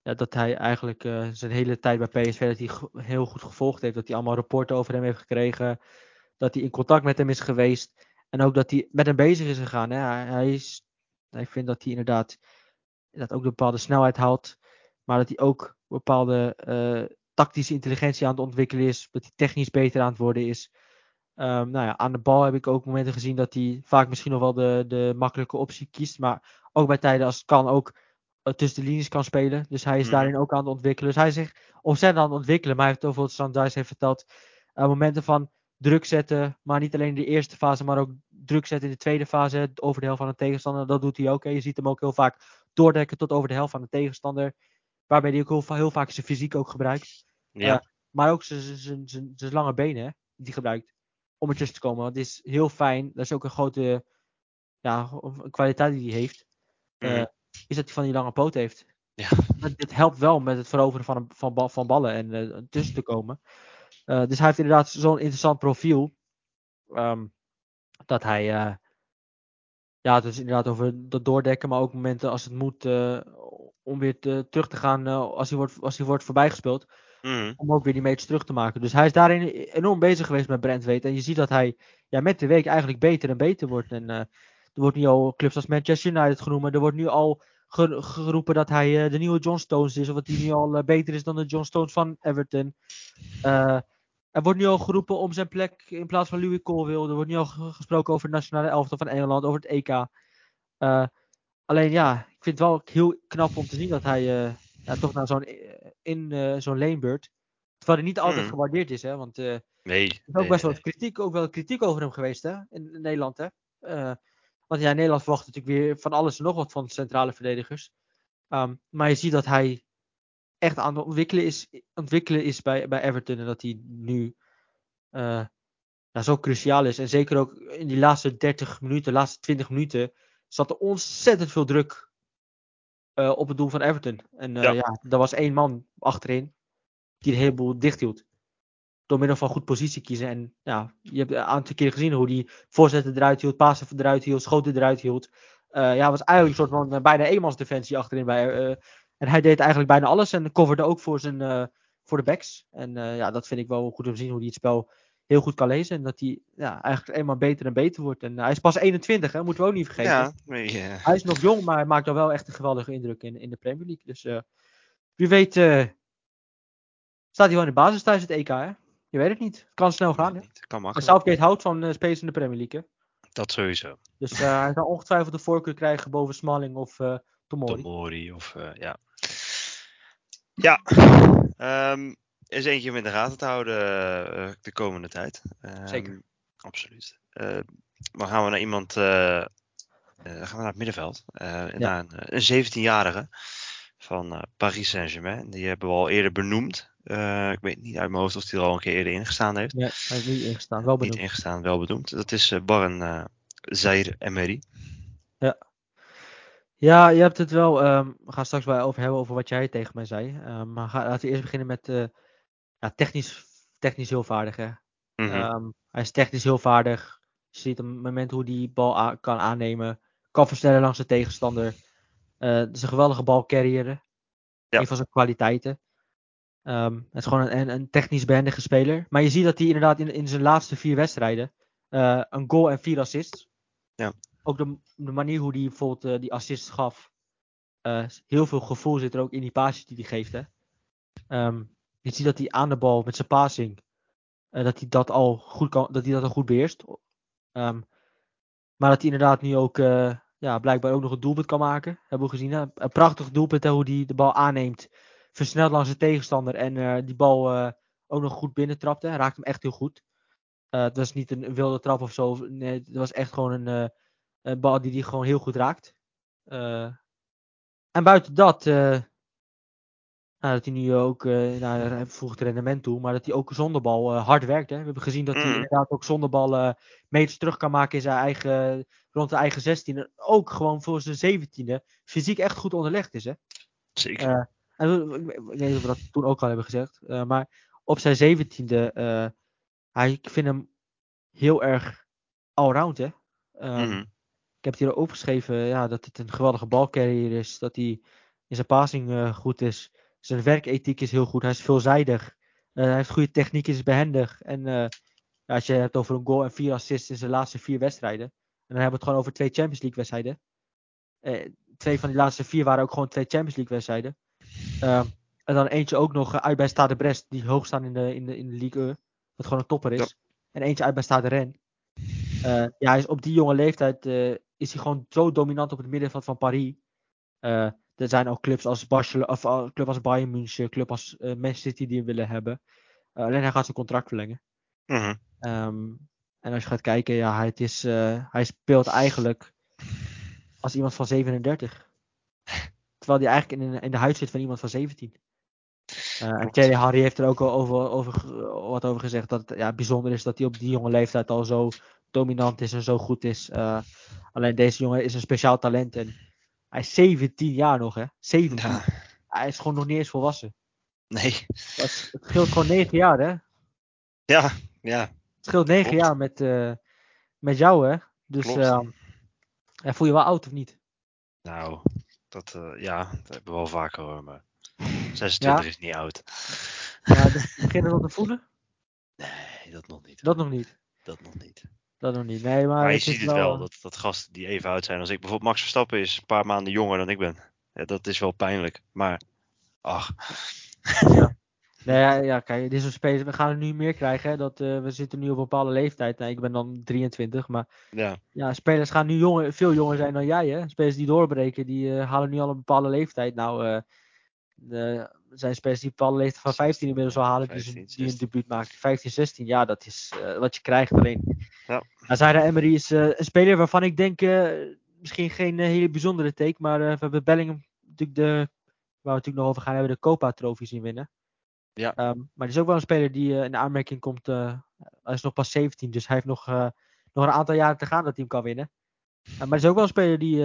S2: ja, dat hij eigenlijk uh, zijn hele tijd bij PSV dat hij heel goed gevolgd heeft. Dat hij allemaal rapporten over hem heeft gekregen. Dat hij in contact met hem is geweest. En ook dat hij met hem bezig is gegaan. Hè. Hij, hij, is, hij vindt dat hij inderdaad dat ook een bepaalde snelheid haalt. Maar dat hij ook bepaalde uh, tactische intelligentie aan het ontwikkelen is. Dat hij technisch beter aan het worden is. Um, nou ja, aan de bal heb ik ook momenten gezien dat hij vaak misschien nog wel de, de makkelijke optie kiest. Maar ook bij tijden als het kan ook uh, tussen de linies kan spelen. Dus hij is mm. daarin ook aan het ontwikkelen. Dus hij is zich ontzettend aan het ontwikkelen. Maar hij heeft bijvoorbeeld, Sanders heeft verteld, uh, momenten van druk zetten. Maar niet alleen in de eerste fase, maar ook druk zetten in de tweede fase. Over de helft van de tegenstander. Dat doet hij ook. Hè. Je ziet hem ook heel vaak doordekken tot over de helft van de tegenstander. Waarbij hij ook heel, heel vaak zijn fysiek ook gebruikt.
S1: Ja. Uh,
S2: maar ook zijn lange benen hè, die hij gebruikt. Om ertussen te komen. Want het is heel fijn. Dat is ook een grote ja, kwaliteit die hij heeft. Uh, mm. Is dat hij van die lange poot heeft.
S1: Ja.
S2: Dit helpt wel met het veroveren van, van, van ballen en uh, tussen te komen. Uh, dus hij heeft inderdaad zo'n interessant profiel. Um, dat hij. Uh, ja, het is inderdaad over dat doordekken, maar ook momenten als het moet. Uh, om weer te, terug te gaan als, hij wordt, als hij wordt voorbijgespeeld.
S1: Mm.
S2: Om ook weer die meters terug te maken. Dus hij is daarin enorm bezig geweest met Brentweet. En je ziet dat hij ja, met de week eigenlijk beter en beter wordt. En er wordt nu al clubs als Manchester United genoemd. Er wordt nu al geroepen dat hij de nieuwe John Stones is. Of dat hij nu al beter is dan de John Stones van Everton. Uh, er wordt nu al geroepen om zijn plek in plaats van Louis Colville. Er wordt nu al gesproken over het nationale elftal van Engeland, over het EK. Uh, alleen ja, ik vind het wel heel knap om te zien dat hij uh, ja, toch naar zo'n in uh, zo'n lanebeurt. Terwijl hij niet altijd mm. gewaardeerd is, hè? Want
S1: nee,
S2: er is ook
S1: nee,
S2: best wel
S1: nee.
S2: kritiek, ook wel kritiek over hem geweest, hè? In, in Nederland, hè? want ja, Nederland verwacht natuurlijk weer van alles en nog wat van centrale verdedigers. Um, maar je ziet dat hij echt aan het ontwikkelen is, ontwikkelen is bij, bij Everton. En dat hij nu uh, nou, zo cruciaal is. En zeker ook in die laatste 30 minuten, laatste 20 minuten, zat er ontzettend veel druk uh, op het doel van Everton. En uh,
S1: Ja.
S2: ja. er was één man achterin die de heleboel dicht hield. Door middel van goed positie kiezen. En ja, je hebt een aantal keer gezien hoe die voorzetten eruit hield, pasen eruit hield, schoten eruit hield. Uh, ja, het was eigenlijk een soort van bijna eenmansdefensie achterin bij, en hij deed eigenlijk bijna alles en coverde ook voor, zijn, uh, voor de backs. En uh, ja, dat vind ik wel goed om te zien hoe hij het spel heel goed kan lezen. En dat hij ja, eigenlijk eenmaal beter en beter wordt. En uh, hij is pas 21, hè, moeten we ook niet vergeten.
S1: Ja, nee.
S2: Hij is nog jong, maar hij maakt al wel echt een geweldige indruk in, in de Premier League. Dus wie weet staat hij wel in de basis tijdens het EK. Hè? Je weet het niet. Het kan snel gaan. Hè?
S1: Kan makkelijk.
S2: Southgate houdt van uh, spelers in de Premier League. Hè?
S1: Dat sowieso.
S2: Dus hij zal ongetwijfeld de voorkeur krijgen boven Smalling of Tomori.
S1: Tomori of uh, ja. Ja, um, is eentje om in de gaten te houden uh, de komende tijd. Um,
S2: Zeker.
S1: Absoluut. Uh, maar gaan we naar iemand, uh, gaan we naar het middenveld. Ja. Naar een, een 17-jarige van Paris Saint-Germain. Die hebben we al eerder benoemd. ik weet niet uit mijn hoofd of hij er al een keer eerder ingestaan heeft.
S2: Nee, hij is niet ingestaan, wel benoemd.
S1: Niet ingestaan, wel benoemd. Dat is Barren Zaire Emery.
S2: Ja. Je hebt het wel. Um, we gaan straks wel over hebben over wat jij tegen mij zei. Um, maar ga, laten we eerst beginnen met uh, ja, technisch, technisch heel vaardig. Hè?
S1: -hmm.
S2: um, hij is technisch heel vaardig. Je ziet op het moment hoe hij bal kan aannemen. Kan versnellen langs de tegenstander. Uh, het is een geweldige balcarrier.
S1: Ja.
S2: Een van zijn kwaliteiten. het is gewoon een, een technisch behendige speler. Maar je ziet dat hij inderdaad in, in zijn laatste vier wedstrijden. Uh, een goal en vier assists.
S1: Ja
S2: ook de, manier hoe hij bijvoorbeeld uh, die assist gaf. Uh, heel veel gevoel zit er ook in die passes die hij geeft. Hè? Um, je ziet dat hij aan de bal met zijn passing. Uh, dat hij dat al goed kan, dat hij dat al goed beheerst. Um, maar dat hij inderdaad nu ook ja, blijkbaar ook nog een doelpunt kan maken. Hebben we gezien. Hè? Een prachtig doelpunt hè, hoe hij de bal aanneemt. Versnelt langs de tegenstander. En die bal ook nog goed binnentrapte. Raakt hem echt heel goed. het was niet een wilde trap of zo. Nee, het was echt gewoon een een bal die hij gewoon heel goed raakt. Uh, en buiten dat, uh, Nou, dat hij nu ook, uh, nou, hij voegt rendement toe, maar dat hij ook zonder bal uh, hard werkt. Hè. We hebben gezien dat hij
S1: Mhm.
S2: inderdaad ook zonder bal uh, meters terug kan maken in zijn eigen, rond de eigen 16. En ook gewoon voor zijn 17e fysiek echt goed onderlegd is. Hè.
S1: Zeker.
S2: En, ik weet niet of we dat toen ook al hebben gezegd. Maar op zijn zeventiende, hij, ik vind hem heel erg allround. Hè?
S1: Mhm.
S2: Ik heb het hier opgeschreven ja, dat het een geweldige balcarrier is. Dat hij in zijn passing uh, goed is. Zijn werkethiek is heel goed. Hij is veelzijdig. Uh, hij heeft goede techniek, is behendig. En uh, ja, als je het over een goal en vier assists in zijn laatste vier wedstrijden. En dan hebben we het gewoon over twee Champions League wedstrijden. Twee van die laatste vier waren ook gewoon twee Champions League wedstrijden. Uh, en dan eentje ook nog uit bij Stade Brest, die hoog staan in de, in de, in de Ligue 1. Wat gewoon een topper is. Ja. En eentje uit bij Stade Rennes. Ja, hij is op die jonge leeftijd is hij gewoon zo dominant op het middenveld van Paris. Uh, er zijn ook clubs als Barcelona, of uh, club als Bayern München, club als uh, Manchester City die hem willen hebben. Alleen hij gaat zijn contract verlengen.
S1: Mhm.
S2: Um, en als je gaat kijken, ja, hij, het is, hij speelt eigenlijk als iemand van 37. Terwijl hij eigenlijk in, in de huid zit van iemand van 17. Uh, en Thierry Harry heeft er ook al over, over, wat over gezegd dat het ja, bijzonder is dat hij op die jonge leeftijd al zo dominant is en zo goed is. Uh, alleen deze jongen is een speciaal talent en hij is 17 jaar nog, hè? 17.
S1: Ja.
S2: Hij is gewoon nog niet eens volwassen.
S1: Nee.
S2: Is, het scheelt gewoon 9 jaar, hè?
S1: Ja, ja.
S2: Het scheelt 9
S1: Klopt.
S2: jaar met, uh, met jou, hè? Dus uh, ja, voel je wel oud of niet?
S1: Nou, dat, uh, ja, dat hebben we wel vaker hoor, maar 26 ja? is niet oud.
S2: Ja, dus beginnen we te voelen?
S1: Nee, dat nog niet.
S2: Dat nog niet.
S1: Dat nog niet.
S2: Dat nog niet. Nee, maar,
S1: maar je
S2: het
S1: ziet het wel, dat, dat gasten die even oud zijn als ik. Bijvoorbeeld Max Verstappen is een paar maanden jonger dan ik ben. Ja, dat is wel pijnlijk. Maar, ach.
S2: Ja. Nee, ja, ja, kijk, dit soort spelers, we gaan er nu meer krijgen. Hè, dat, uh, we zitten nu op een bepaalde leeftijd. Nou, ik ben dan 23, maar
S1: ja.
S2: ja, spelers gaan nu jonger, veel jonger zijn dan jij. Hè? Spelers die doorbreken, die uh, halen nu al een bepaalde leeftijd. Nou, uh, er zijn spelers die bepaalde leeftijd van 15 inmiddels al halen, 15, die, die een debuut maken. 15, 16, ja, dat is uh, wat je krijgt alleen.
S1: Ja.
S2: Zaira Emery is uh, een speler waarvan ik denk, uh, misschien geen hele bijzondere take, maar we hebben Bellingham natuurlijk de, waar we natuurlijk nog over gaan hebben, de Copa-trofee zien winnen.
S1: Ja.
S2: Um, maar het is ook wel een speler die in de aanmerking komt, hij is nog pas 17, dus hij heeft nog, nog een aantal jaren te gaan dat hij hem kan winnen. maar het is ook wel een speler die,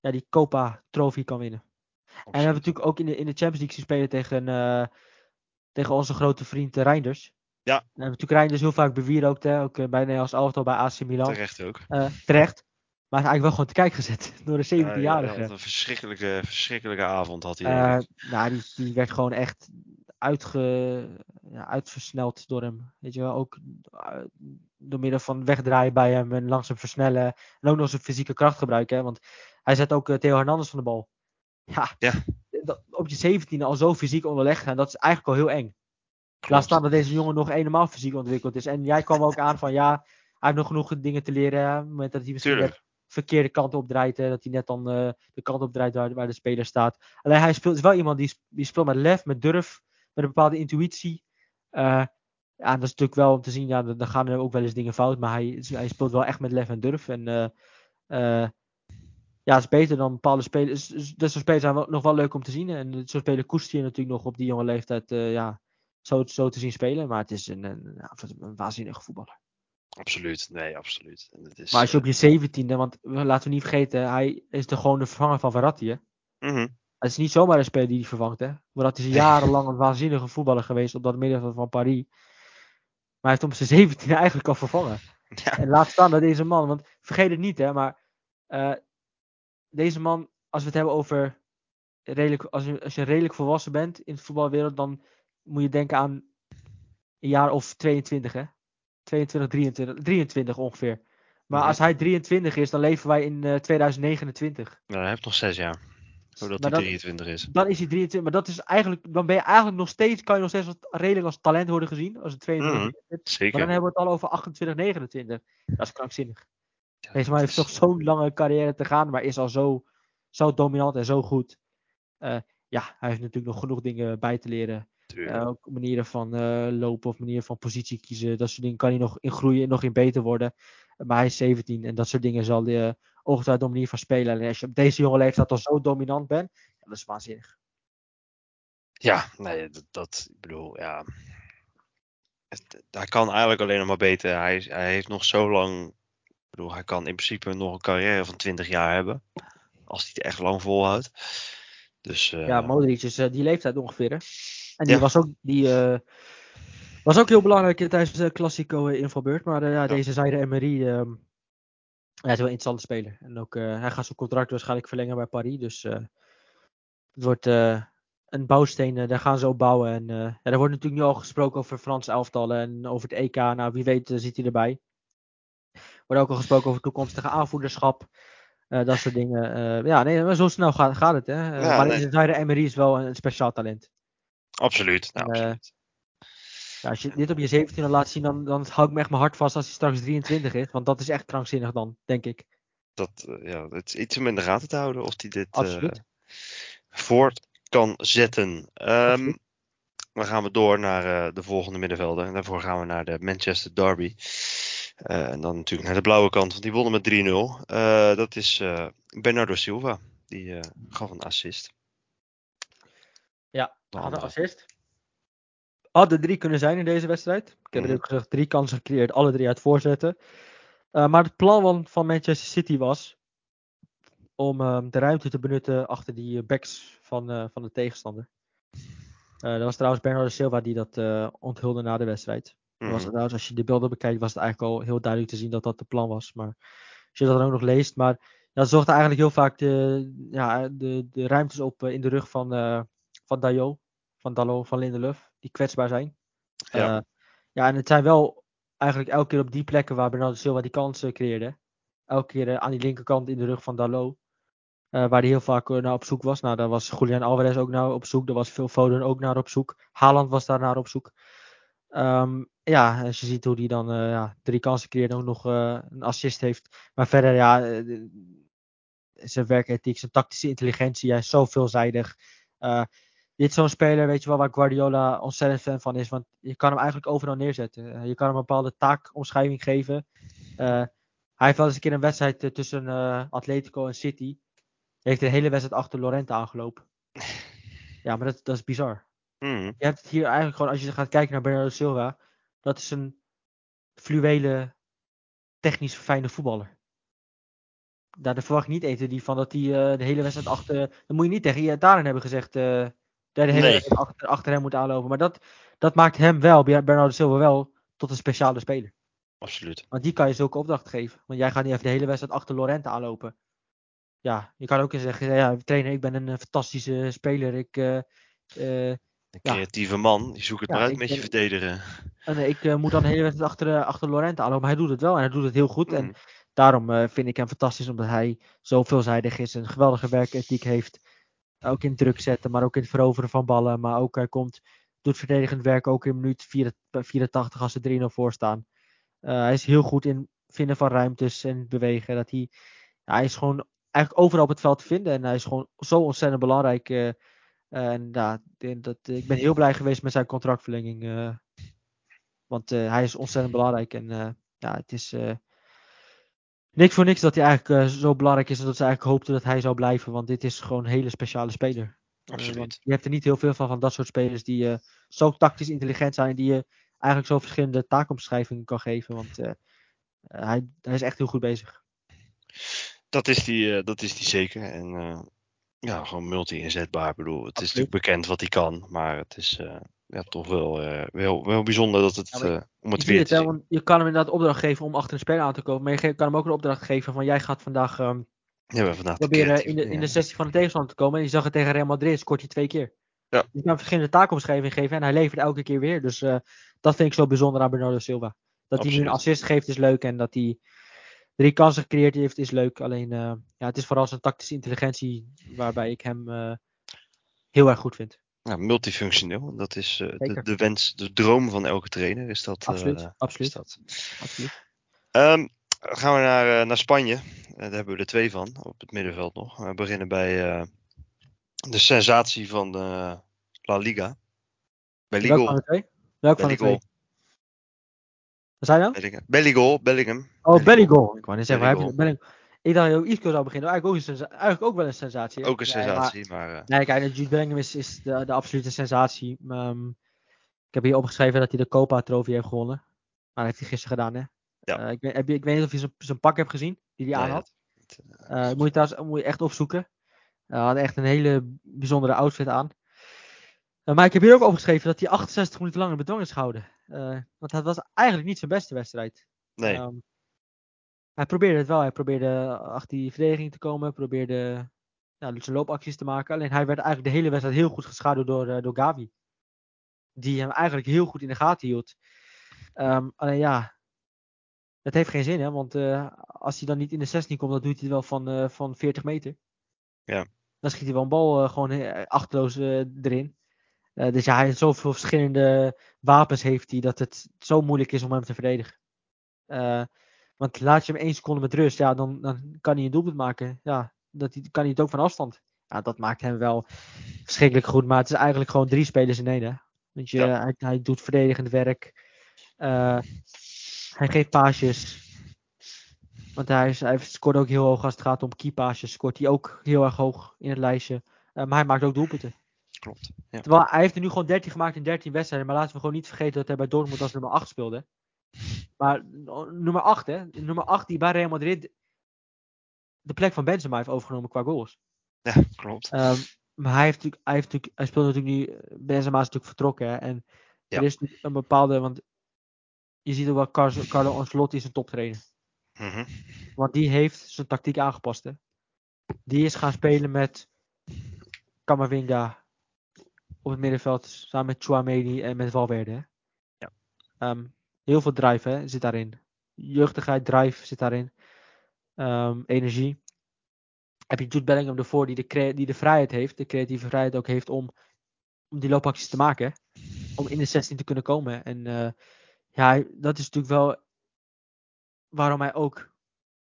S2: ja, die Copa-trofee kan winnen. En we hebben natuurlijk ook in de, in de Champions League spelen tegen, uh, tegen onze grote vriend uh, Reinders.
S1: Ja.
S2: En we hebben natuurlijk Reinders heel vaak bewierookt, hè? ook uh, bij Nederlands elftal bij AC Milan.
S1: Terecht ook.
S2: terecht. Maar hij is eigenlijk wel gewoon te kijk gezet door de 17-jarige.
S1: Ja, een verschrikkelijke, verschrikkelijke avond had hij.
S2: nou, die, die werd gewoon echt uitge, ja, uitversneld door hem. Weet je wel, ook door middel van wegdraaien bij hem en langzaam versnellen. En ook nog zijn fysieke kracht gebruiken. Hè? Want hij zet ook Theo Hernandez van de bal. Ja,
S1: ja.
S2: Dat, op je 17e al zo fysiek onderlegd gaan, dat is eigenlijk al heel eng. Klopt. Laat staan dat deze jongen nog helemaal fysiek ontwikkeld is. En jij kwam ook aan van ja, hij heeft nog genoeg dingen te leren. Op het moment dat hij misschien de verkeerde kant opdraait. Hè, dat hij net dan uh, de kant opdraait waar, waar de speler staat. Alleen hij speelt, is wel iemand die, die speelt met lef, met durf, met een bepaalde intuïtie. Uh, ja, dat is natuurlijk wel om te zien, ja, dan gaan er ook wel eens dingen fout. Maar hij, hij speelt wel echt met lef en durf. En uh, ja, het is beter dan bepaalde spelers. Dus, soort spelers zijn wel, nog wel leuk om te zien. En dat soort spelers koester je natuurlijk nog op die jonge leeftijd uh, ja, zo, zo te zien spelen. Maar het is een, een, een, een waanzinnige voetballer.
S1: Absoluut, nee, absoluut. En het is,
S2: maar als je op je 17e, want laten we niet vergeten, hij is de, gewoon de vervanger van Verratti. Hè?
S1: Mm -hmm.
S2: Het is niet zomaar een speler die hij vervangt. Hè? Verratti is jarenlang een waanzinnige voetballer geweest op dat middenveld van Paris. Maar hij heeft om zijn 17e eigenlijk al vervangen.
S1: Ja.
S2: En laat staan dat deze man, want vergeet het niet, hè, maar uh, deze man, als we het hebben over redelijk, als je, als je redelijk volwassen bent in de voetbalwereld, dan moet je denken aan een jaar of 22, hè? 22, 23, 23 ongeveer. Maar
S1: ja.
S2: als hij 23 is, dan leven wij in uh, 2029.
S1: Nou, hij heeft nog 6 jaar. Zodat hij 23 is.
S2: Dan is hij 23, maar dat is eigenlijk, dan ben je eigenlijk nog steeds, kan je nog steeds als, redelijk als talent worden gezien. Als het 22
S1: mm,
S2: is.
S1: Zeker.
S2: Maar dan hebben we het al over 28, 29. Dat is krankzinnig. Man heeft toch zo'n lange carrière te gaan, maar is al zo, zo dominant en zo goed. Uh, ja, hij heeft natuurlijk nog genoeg dingen bij te leren. Uh, ook manieren van uh, lopen of manieren van positie kiezen. Dat soort dingen kan hij nog in groeien, nog in beter worden. Maar hij is 17 en dat soort dingen zal hij ongetwijfeld op manier van spelen. En als je op deze jonge leeftijd al zo dominant bent, ja, dat is waanzinnig.
S1: Ja, nee, dat, dat ik bedoel, ja. Het, hij kan eigenlijk alleen nog maar beter. Hij, hij heeft nog zo lang. Bedoel, hij kan in principe nog een carrière van 20 jaar hebben. Als hij het echt lang volhoudt. Dus eh,
S2: Ja, Modric is eh, die leeftijd ongeveer. Hè? En die
S1: Ja.
S2: was ook, die, eh, was ook heel belangrijk tijdens de Classico invalbeurt. Maar ja, deze Zaire Emery ehm hij is wel een interessante speler. En ook, hij gaat zijn contract waarschijnlijk verlengen bij Paris. Dus het wordt een bouwsteen, daar gaan ze op bouwen. En ja, er wordt natuurlijk nu al gesproken over Frans elftallen en over het EK. Nou, wie weet zit hij erbij. Wordt ook al gesproken over toekomstige aanvoederschap. eh, dat soort dingen. Eh, ja, nee, maar zo snel gaat, gaat het. Hè? Eh,
S1: Ja,
S2: maar
S1: nee.
S2: Emery is wel een, een speciaal talent.
S1: absoluut. Nou, absoluut.
S2: Ja, als je dit op je 17e laat zien, dan, dan hou ik me echt mijn hart vast als hij straks 23 is. Want dat is echt krankzinnig dan, denk ik.
S1: Dat, ja, het is iets om in de gaten te houden of hij dit voort kan zetten.
S2: Absoluut.
S1: dan gaan we door naar de volgende middenvelder. En daarvoor gaan we naar de Manchester Derby. Eh, en dan natuurlijk naar de blauwe kant, want die wonnen met 3-0. Eh, dat is eh, Bernardo Silva. Die eh, gaf een assist.
S2: Ja, had een assist. Hadden drie kunnen zijn in deze wedstrijd. Ik heb ook gezegd, drie kansen gecreëerd, alle drie uit voorzetten. Eh, maar het plan van, van Manchester City was om eh, de ruimte te benutten achter die backs van, eh, van de tegenstander. Eh, dat was trouwens Bernardo Silva die dat eh, onthulde na de wedstrijd.
S1: Mhm.
S2: Was het, trouwens, als je de beelden bekijkt, was het eigenlijk al heel duidelijk te zien dat dat de plan was. Maar als je dat dan ook nog leest. Maar ja, ze zochten eigenlijk heel vaak de, ja, de, de ruimtes op eh, in de rug van, eh van Dayo, van Dallo, van Lindelöf, die kwetsbaar zijn.
S1: Ja.
S2: Eh, ja, en het zijn wel eigenlijk elke keer op die plekken waar Bernardo Silva die kansen creëerde. Elke keer aan die linkerkant in de rug van Dallo. waar hij heel vaak naar op zoek was. Nou, daar was Julian Alvarez ook naar op zoek. Daar was Phil Foden ook naar op zoek. Haaland was daar naar op zoek. Ehm, ja, als je ziet hoe hij dan eh, ja, drie kansen creëert en ook nog eh, een assist heeft. Maar verder, ja, eh, zijn werkethiek, zijn tactische intelligentie, hij is zo veelzijdig. Dit is zo'n speler, weet je wel, waar Guardiola ontzettend fan van is. Want je kan hem eigenlijk overal neerzetten. Je kan hem een bepaalde taakomschrijving geven. Hij heeft wel eens een keer een wedstrijd tussen Atletico en City. Hij heeft de hele wedstrijd achter Lorente aangelopen. Ja, maar dat, dat is bizar.
S1: Mhm.
S2: Je hebt het hier eigenlijk gewoon, als je gaat kijken naar Bernardo Silva, dat is een fluwele, technisch verfijnde voetballer. Daar daar verwacht ik niet eten die van dat hij eh, de hele wedstrijd achter. Dan moet je niet tegen Iataren hebben gezegd. eh dat hij de hele
S1: Nee.
S2: wedstrijd achter, achter hem moet aanlopen. Maar dat, dat maakt hem wel, Bernardo Silva wel, tot een speciale speler.
S1: Absoluut.
S2: Want die kan je zulke opdracht geven. Want jij gaat niet even de hele wedstrijd achter Lorente aanlopen. Ja, je kan ook eens zeggen, ja, trainer, ik ben een eh, fantastische speler. Ik,
S1: Een creatieve man. Die zoekt het maar uit met je verdedigen.
S2: en eh, ik eh, moet dan de hele wedstrijd achter, eh, achter Lorente aanlopen. Maar hij doet het wel en hij doet het heel goed. En
S1: Mhm.
S2: daarom vind ik hem fantastisch, omdat hij zo veelzijdig is. Een geweldige werkethiek heeft. Ook in druk zetten, maar ook in het veroveren van ballen. Maar ook hij komt, doet verdedigend werk ook in minuut 84 als ze 3-0 voor staan. Hij is heel goed in vinden van ruimtes en bewegen. Dat hij, hij is gewoon eigenlijk overal op het veld te vinden. En hij is gewoon zo ontzettend belangrijk. Eh, en ja, ik denk dat, ik ben heel blij geweest met zijn contractverlenging. eh, want eh, hij is ontzettend belangrijk. En eh, ja, het is eh, niks voor niks dat hij eigenlijk eh, zo belangrijk is. En dat ze eigenlijk hoopten dat hij zou blijven. Want dit is gewoon een hele speciale speler. Eh,
S1: Absoluut.
S2: want je hebt er niet heel veel van, van dat soort spelers die eh, zo tactisch intelligent zijn. En die je eigenlijk zo verschillende taakomschrijvingen kan geven. Want eh, eh, hij, hij is echt heel goed bezig.
S1: Dat is die, eh, dat is die zeker. En eh, ja, gewoon multi-inzetbaar. Ik bedoel, het is natuurlijk bekend wat hij kan. Maar het is eh, ja, toch wel, eh, wel, wel bijzonder dat het, eh, om het
S2: Je,
S1: weer
S2: het,
S1: te zien.
S2: je kan hem inderdaad opdracht geven om achter een speler aan te komen. Maar je kan hem ook een opdracht geven van jij gaat vandaag ehm,
S1: Ja, vandaag
S2: proberen in de, in de 16 van de tegenstander te komen. En je zag het tegen Real Madrid, scoort hij twee keer.
S1: Ja.
S2: Je kan hem verschillende taakomschrijvingen geven en hij levert elke keer weer. Dus dat vind ik zo bijzonder aan Bernardo Silva. Dat hij nu een assist geeft is leuk en dat hij drie kansen gecreëerd heeft is leuk. Alleen eh, ja, het is vooral zijn tactische intelligentie waarbij ik hem eh, heel erg goed vind.
S1: Ja, multifunctioneel. Dat is eh, de, de wens, de droom van elke trainer. Is dat, eh,
S2: Absoluut,
S1: is
S2: absoluut.
S1: dat.
S2: Absoluut.
S1: Ehm, gaan we naar, naar Spanje. Daar hebben we er twee van op het middenveld nog. We beginnen bij de sensatie van de La Liga.
S2: Welk van de twee? Welk van de twee? Zei je nou?
S1: Bellingham. Bellingham. Bellingham.
S2: Oh, Bellingham. Ik wou net zeggen, waar heb je
S1: Bellingham.
S2: Bellingham? Ik dacht dat Isco zou beginnen. Eigenlijk ook, een eigenlijk ook wel een sensatie.
S1: Ook een
S2: Nee, maar-
S1: sensatie, maar... eh,
S2: Nee, kijk, Jude Bellingham is, is de, de absolute sensatie. Ehm, ik heb hier opgeschreven dat hij de Copa Trophy heeft gewonnen. Maar dat heeft hij gisteren gedaan, hè?
S1: Ja.
S2: Eh, ik, weet, heb je, ik weet niet of je zijn- zijn pak hebt gezien, die hij aan had.
S1: eh,
S2: moet, je trouwens, moet je echt opzoeken. Hij had echt een hele bijzondere outfit aan. Maar ik heb hier ook opgeschreven dat hij 68 minuten lang in bedwang is gehouden. Eh, want dat was eigenlijk niet zijn beste wedstrijd.
S1: nee,
S2: Ehm, hij probeerde het wel. Hij probeerde achter die verdediging te komen. Probeerde ja, zijn loopacties te maken. Alleen hij werd eigenlijk de hele wedstrijd heel goed geschaduwd door, eh, door Gavi. Die hem eigenlijk heel goed in de gaten hield. Ehm, alleen ja, dat heeft geen zin hè. Want eh, als hij dan niet in de 16 komt, dan doet hij het wel van, eh, van 40 meter.
S1: Ja.
S2: Dan schiet hij wel een bal gewoon achterloos erin. Eh, dus ja, hij heeft zoveel verschillende wapens heeft hij dat het zo moeilijk is om hem te verdedigen. Eh, want laat je hem één seconde met rust, ja, dan, dan kan hij een doelpunt maken. Ja, dat hij, kan hij het ook van afstand. Ja, dat maakt hem wel verschrikkelijk goed. Maar het is eigenlijk gewoon drie spelers in één. Hè? Want je,
S1: Ja.
S2: hij, hij doet verdedigend werk. Eh, hij geeft paasjes. Want hij, is, hij scoort ook heel hoog als het gaat om keypaasjes. Scoort hij ook heel erg hoog in het lijstje. Maar hij maakt ook doelpunten.
S1: Klopt. Ja.
S2: Terwijl hij heeft er nu gewoon 13 gemaakt in 13 wedstrijden. Maar laten we gewoon niet vergeten dat hij bij Dortmund als nummer 8 speelde. Maar no- nummer 8, hè? Nummer 8 die bij Real Madrid de plek van Benzema heeft overgenomen qua goals.
S1: Ja, klopt.
S2: Ehm, maar hij, heeft natuurlijk, hij, heeft natuurlijk, hij speelt natuurlijk nu. Benzema is natuurlijk vertrokken. Hè? En
S1: Ja.
S2: er is een bepaalde. Want je ziet ook wel Car- Carlo Ancelotti is een toptrainer.
S1: Mhm.
S2: Want die heeft zijn tactiek aangepast. Hè? Die is gaan spelen met Camavinga op het middenveld samen met Chouameni en met Valverde.
S1: Ja.
S2: Ehm, heel veel drive hè, zit daarin. Jeugdigheid, drive zit daarin. Ehm, energie. Heb je Jude Bellingham ervoor die de, die de vrijheid heeft, de creatieve vrijheid ook heeft om, om die loopacties te maken. Om in de 16 te kunnen komen. En eh, ja, dat is natuurlijk wel waarom hij ook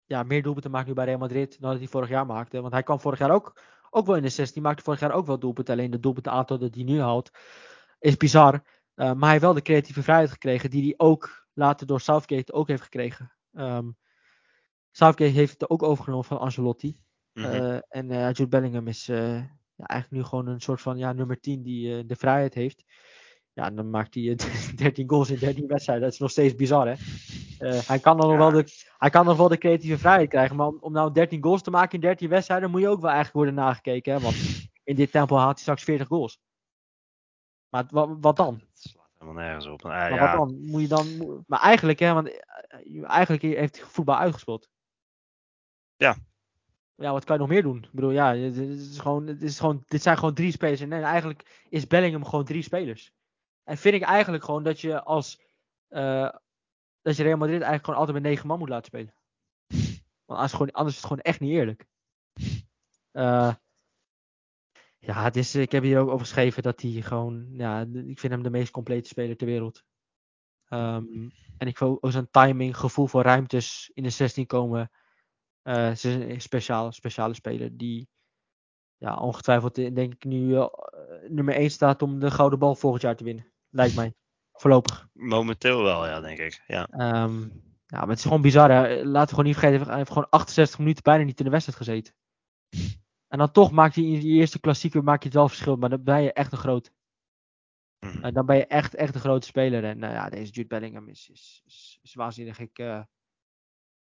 S2: ja, meer doelpunten maakt nu bij Real Madrid dan dat hij vorig jaar maakte. Want hij kwam vorig jaar ook, ook wel in de 16, maakte vorig jaar ook wel doelpunten. Alleen de doelpuntenaantal dat hij nu haalt is bizar. Eh, maar hij heeft wel de creatieve vrijheid gekregen die hij ook later door Southgate ook heeft gekregen. Ehm, Southgate heeft het ook overgenomen van Ancelotti.
S1: Mhm.
S2: Eh, en eh, Jude Bellingham is ja, eigenlijk nu gewoon een soort van ja, nummer 10 die de vrijheid heeft. Ja, en dan maakt hij eh, 13 goals in 13 wedstrijden. Dat is nog steeds bizar, hè? Eh, hij, kan dan nog wel de, hij kan nog wel de creatieve vrijheid krijgen. Maar om, om nou 13 goals te maken in 13 wedstrijden, moet je ook wel eigenlijk worden nagekeken. Hè? Want in dit tempo haalt hij straks 40 goals. Maar wat, wat dan?
S1: Het slaat helemaal nergens op. Nou,
S2: Maar
S1: ja,
S2: wat dan? Moet je dan moet- maar eigenlijk, hè, want eh, eigenlijk heeft hij voetbal uitgespeeld.
S1: Ja.
S2: Ja, wat kan je nog meer doen? Ik bedoel, ja, het is gewoon, het is gewoon, dit zijn gewoon drie spelers. En nee, eigenlijk is Bellingham gewoon drie spelers. En vind ik eigenlijk gewoon dat je als eh, dat je Real Madrid eigenlijk gewoon altijd met negen man moet laten spelen. Want anders, gewoon, anders is het gewoon echt niet eerlijk. Eh, ja, het is, ik heb hier ook over geschreven dat hij gewoon, ja, ik vind hem de meest complete speler ter wereld. Ehm, en ik wil ook zijn timing, gevoel voor ruimtes in de 16 komen. Eh, ze is een speciale, speler die ja, ongetwijfeld denk ik nu nummer 1 staat om de gouden bal volgend jaar te winnen. Lijkt mij. Voorlopig.
S1: momenteel wel, ja, denk ik. Ja.
S2: Ehm, ja, maar het is gewoon bizar. Hè? Laten we gewoon niet vergeten, hij heeft gewoon 68 minuten bijna niet in de wedstrijd gezeten. En dan toch maakt hij in die eerste klassieker maak je het wel verschil, maar dan ben je echt een groot.
S1: Mhm.
S2: En dan ben je echt, echt een grote speler. En nou ja, deze Jude Bellingham is, is, is, is waanzinnig. Ik, eh,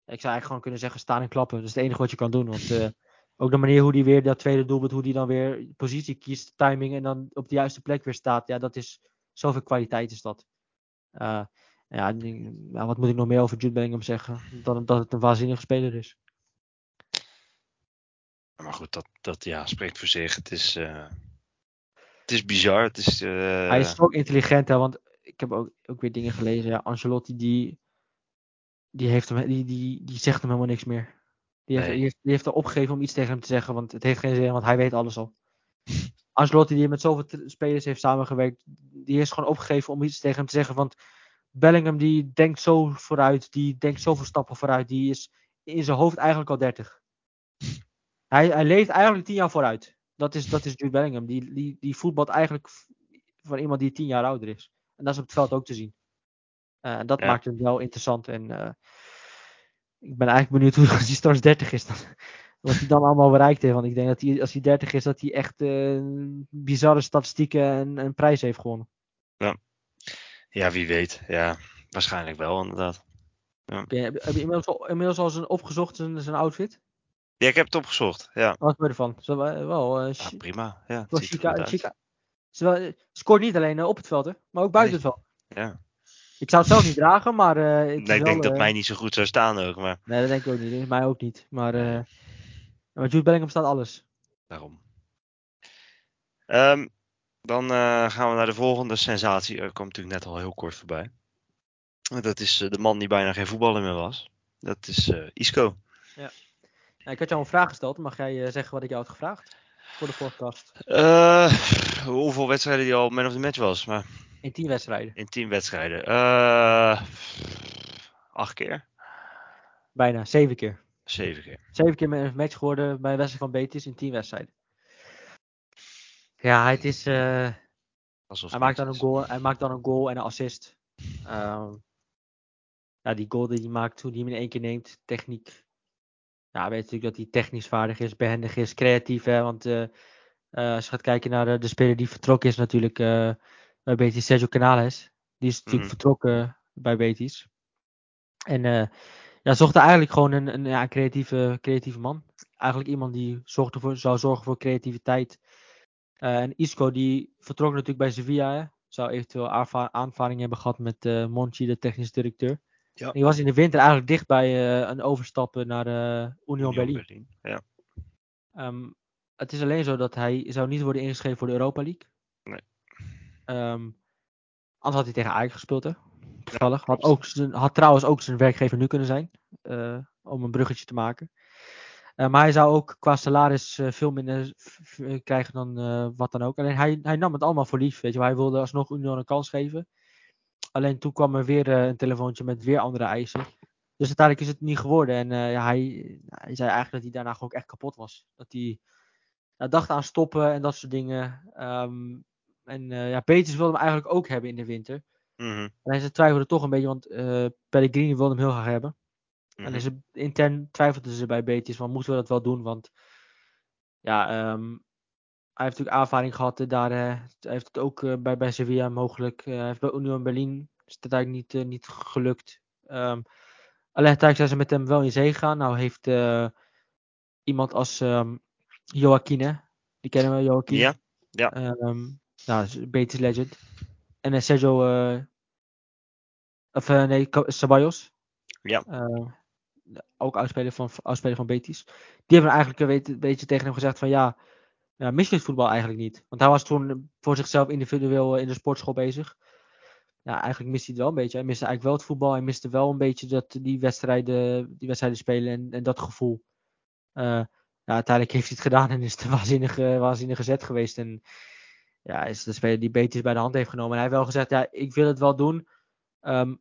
S2: ik zou eigenlijk gewoon kunnen zeggen staan en klappen. Dat is het enige wat je kan doen. Want eh, ook de manier hoe hij weer dat tweede doelpunt, hoe hij dan weer positie kiest, timing en dan op de juiste plek weer staat. Ja, dat is zoveel kwaliteit is dat. Eh, ja, wat moet ik nog meer over Jude Bellingham zeggen? Dat, dat het een waanzinnige speler is.
S1: Maar goed, dat, dat ja, spreekt voor zich. Het is, eh, het is bizar. Het is, eh,
S2: Hij is ook intelligent, hè, want ik heb ook, ook weer dingen gelezen. Ja, Ancelotti, die, die, heeft hem, die, die, die zegt hem helemaal niks meer. Die heeft,
S1: Nee.
S2: die, heeft, die heeft er opgegeven om iets tegen hem te zeggen, want het heeft geen zin, want hij weet alles al. Ancelotti, die met zoveel spelers heeft samengewerkt, die heeft gewoon opgegeven om iets tegen hem te zeggen. Want Bellingham, die denkt zo vooruit, die denkt zoveel stappen vooruit, die is in zijn hoofd eigenlijk al 30. Hij, hij leeft eigenlijk 10 jaar vooruit. Dat is, dat is Jude Bellingham. Die, die, die voetbalt eigenlijk van iemand die 10 jaar ouder is. En dat is op het veld ook te zien. Eh, en dat
S1: Ja.
S2: maakt het wel interessant. En eh, ik ben eigenlijk benieuwd hoe als hij straks 30 is. Dan, wat hij dan allemaal bereikt heeft. Want ik denk dat hij, als hij 30 is, dat hij echt eh, bizarre statistieken en een prijs heeft gewonnen.
S1: Ja, wie weet. Ja, waarschijnlijk wel inderdaad.
S2: Heb je, heb je inmiddels, al, inmiddels al zijn opgezocht, zijn, zijn outfit?
S1: Ja, ik heb het opgezocht. Ja,
S2: Wat vind je ervan? Zo, wel, wel, eh,
S1: ja
S2: chi-
S1: prima. Ja, het
S2: wel
S1: ziet
S2: chica- chica- wel- scoort niet alleen op het veld, hè, maar ook buiten
S1: Nee.
S2: het veld.
S1: Ja.
S2: Ik zou het zelf niet dragen, maar. is
S1: Nee, ik
S2: wel,
S1: denk dat mij niet zo goed zou staan ook, maar
S2: Nee, dat denk ik ook niet. Mij ook niet. Maar. Eh maar Jude Bellingham staat alles.
S1: daarom. Ehm, dan eh, gaan we naar de volgende sensatie. Er kwam natuurlijk net al heel kort voorbij. Dat is eh, de man die bijna geen voetballer meer was. Dat is eh, Isco.
S2: Nou, ik had jou een vraag gesteld. Mag jij eh, zeggen wat ik jou had gevraagd? Voor de podcast.
S1: Eh, hoeveel wedstrijden die al man of the match was, maar
S2: In 10 wedstrijden.
S1: in tien wedstrijden. Eh, acht keer?
S2: Bijna. 7 keer.
S1: Zeven keer.
S2: 7 keer met een match geworden bij wedstrijd van Betis in 10 wedstrijden. Ja, het is. eh,
S1: Alsof
S2: hij, maakt dan een goal, hij maakt dan een goal en een assist. Ehm, ja, die goal die hij maakt, hoe die hem in één keer neemt. Techniek. Ja, weet natuurlijk dat hij technisch vaardig is, behendig is, creatief. Hè, want eh, eh, als je gaat kijken naar de, de speler die vertrokken is natuurlijk eh, bij Betis, Sergio Canales. Die is natuurlijk
S1: Mhm.
S2: vertrokken bij Betis. En eh ja, zocht er eigenlijk gewoon een, een, ja, creatieve, creatieve man. Eigenlijk iemand die zorgde voor, zou zorgen voor creativiteit. Eh, en Isco die vertrok natuurlijk bij Sevilla. Hè. Zou eventueel aanva- aanvaring hebben gehad met eh Monchi, de technisch directeur.
S1: Ja.
S2: Die was in de winter eigenlijk dicht bij eh, een overstappen naar Union,
S1: Union
S2: Berlin.
S1: Berlin. Ja.
S2: Ehm, het is alleen zo dat hij zou niet worden ingeschreven voor de Europa League.
S1: Nee.
S2: Ehm, anders had hij tegen Ajax gespeeld, hè? Toevallig. had, ook zijn, had trouwens ook zijn werkgever nu kunnen zijn. eh, om een bruggetje te maken. Eh, maar hij zou ook qua salaris eh, veel minder krijgen dan wat dan ook. Alleen hij, hij nam het allemaal voor lief. Weet je. Hij wilde alsnog Union een kans geven. Alleen toen kwam er weer een telefoontje met weer andere eisen. Dus uiteindelijk is het niet geworden. En ja, hij, hij zei eigenlijk dat hij daarna gewoon echt kapot was. Dat hij ja, dacht aan stoppen en dat soort dingen. Ehm, en ja, Peters wilde hem eigenlijk ook hebben in de winter.
S1: Mhm,
S2: Alleen ze twijfelden toch een beetje, want eh Pellegrini wilde hem heel graag hebben.
S1: mhm.
S2: En ze, intern twijfelden ze bij Betis van moeten we dat wel doen, want ja, ehm, hij heeft natuurlijk aanvaring gehad. eh, Daar eh, hij heeft het ook bij, bij Sevilla mogelijk. hij heeft bij Union Berlin is het eigenlijk niet, niet gelukt. Ehm, alleen uiteindelijk zijn ze met hem wel in zee gegaan. Nou heeft iemand als hè? die kennen we, Joaquin.
S1: Ja, ja.
S2: Nou, Betis legend. En eh, Sergio, eh, of eh, nee, Ceballos.
S1: Ja.
S2: Ook oudspeler van, oudspeler van Betis. Die hebben eigenlijk een beetje, beetje tegen hem gezegd van ja, ja, mis je het voetbal eigenlijk niet? Want hij was toen voor zichzelf individueel in de sportschool bezig. Ja, eigenlijk miste hij het wel een beetje. Hij miste eigenlijk wel het voetbal. Hij miste wel een beetje dat, die, wedstrijden, die wedstrijden spelen en, en dat gevoel. Ja, uiteindelijk heeft hij het gedaan en is het een waanzinnige, waanzinnige zet geweest. En ja, is de speler die Betis bij de hand heeft genomen. En hij heeft wel gezegd, ja, ik wil het wel doen. Ehm,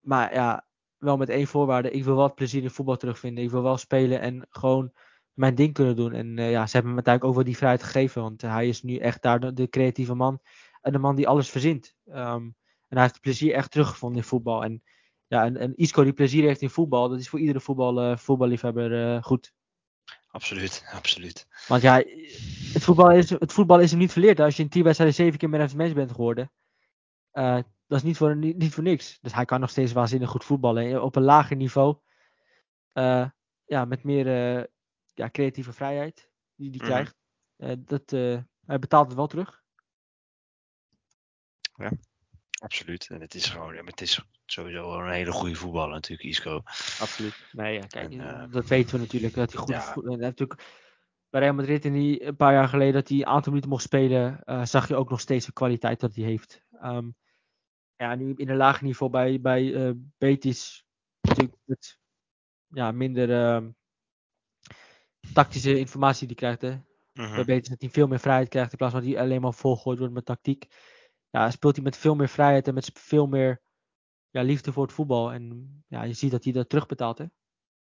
S2: maar ja, wel met één voorwaarde. Ik wil het plezier in voetbal terugvinden. Ik wil wel spelen en gewoon mijn ding kunnen doen. En eh, ja, ze hebben hem uiteindelijk ook wel die vrijheid gegeven. Want hij is nu echt daar de, creatieve man. En de man die alles verzint. Ehm, en hij heeft plezier echt teruggevonden in voetbal. En ja, en Isco die plezier heeft in voetbal. Dat is voor iedere voetbal, eh, voetballiefhebber eh, goed.
S1: Absoluut, absoluut.
S2: Want ja, het voetbal is, het voetbal is hem niet verleerd. Als je in 10 wedstrijden zeven keer the match bent geworden. eh, dat is niet voor, niet, niet voor niks. Dus hij kan nog steeds waanzinnig goed voetballen. En Op een lager niveau. eh, ja, met meer eh, ja, creatieve vrijheid die hij
S1: Mhm.
S2: krijgt. Eh, dat, eh, hij betaalt het wel terug.
S1: Absoluut. En het is gewoon, het is sowieso een hele goede voetballer natuurlijk, Isco.
S2: Absoluut. Nee, ja, kijk,
S1: En, eh,
S2: dat weten we natuurlijk. Dat hij goed
S1: ja.
S2: en natuurlijk bij Real Madrid in die, een paar jaar geleden dat hij een aantal minuten mocht spelen, eh, zag je ook nog steeds de kwaliteit dat hij heeft. Ehm, ja, nu in een laag niveau bij, bij eh, Betis natuurlijk met ja, minder ehm, tactische informatie die krijgt. Hè.
S1: Mhm.
S2: Bij Betis dat hij veel meer vrijheid krijgt in plaats van dat hij alleen maar volgooid wordt met tactiek. Ja, speelt hij met veel meer vrijheid en met veel meer ja, liefde voor het voetbal. En ja, je ziet dat hij dat terugbetaalt. Hè.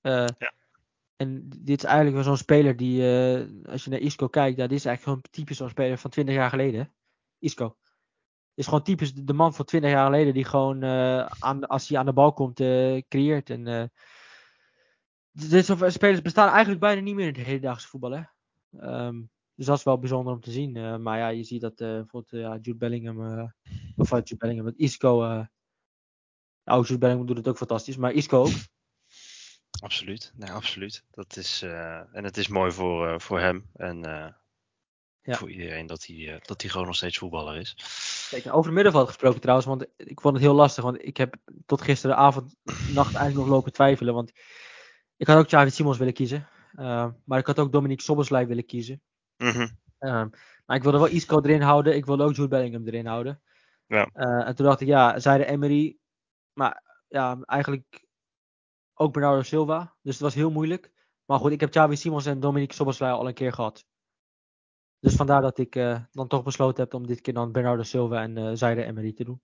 S2: Eh,
S1: Ja.
S2: En dit is eigenlijk wel zo'n speler die, eh, als je naar Isco kijkt, ja, dit is eigenlijk gewoon typisch zo'n speler van 20 jaar geleden. hè. Isco. Is gewoon typisch de man van 20 jaar geleden die gewoon, eh, aan, als hij aan de bal komt, creëert. En dit soort spelers bestaan eigenlijk bijna niet meer in het hedendaagse voetbal. Hè? Ehm, dus dat is wel bijzonder om te zien. Uh, maar ja, je ziet dat uh, bijvoorbeeld uh, Jude Bellingham, of Jude Bellingham, met Isco, nou Jude Bellingham doet het ook fantastisch, maar Isco ook.
S1: Absoluut, nee, absoluut. Dat is, en het is mooi voor, voor hem en ja. voor iedereen dat hij, dat hij gewoon nog steeds voetballer is.
S2: Kijk, over het middenveld gesproken trouwens, want ik vond het heel lastig, want ik heb tot gisteravond nacht eigenlijk nog lopen twijfelen, want ik had ook Xavi Simons willen kiezen, maar ik had ook Dominique Sobboslai willen kiezen.
S1: Mhm.
S2: Ehm, maar ik wilde wel Isco erin houden. Ik wilde ook Jude Bellingham erin houden.
S1: Ja.
S2: Uh, en toen dacht ik, ja, zei de Emery. Maar ja, eigenlijk ook Bernardo Silva. Dus het was heel moeilijk. Maar goed, ik heb Xavi Simons en Dominique Soboslai al een keer gehad. Dus vandaar dat ik uh, dan toch besloten heb om dit keer dan Bernardo Silva en uh, Zaire Emery te doen.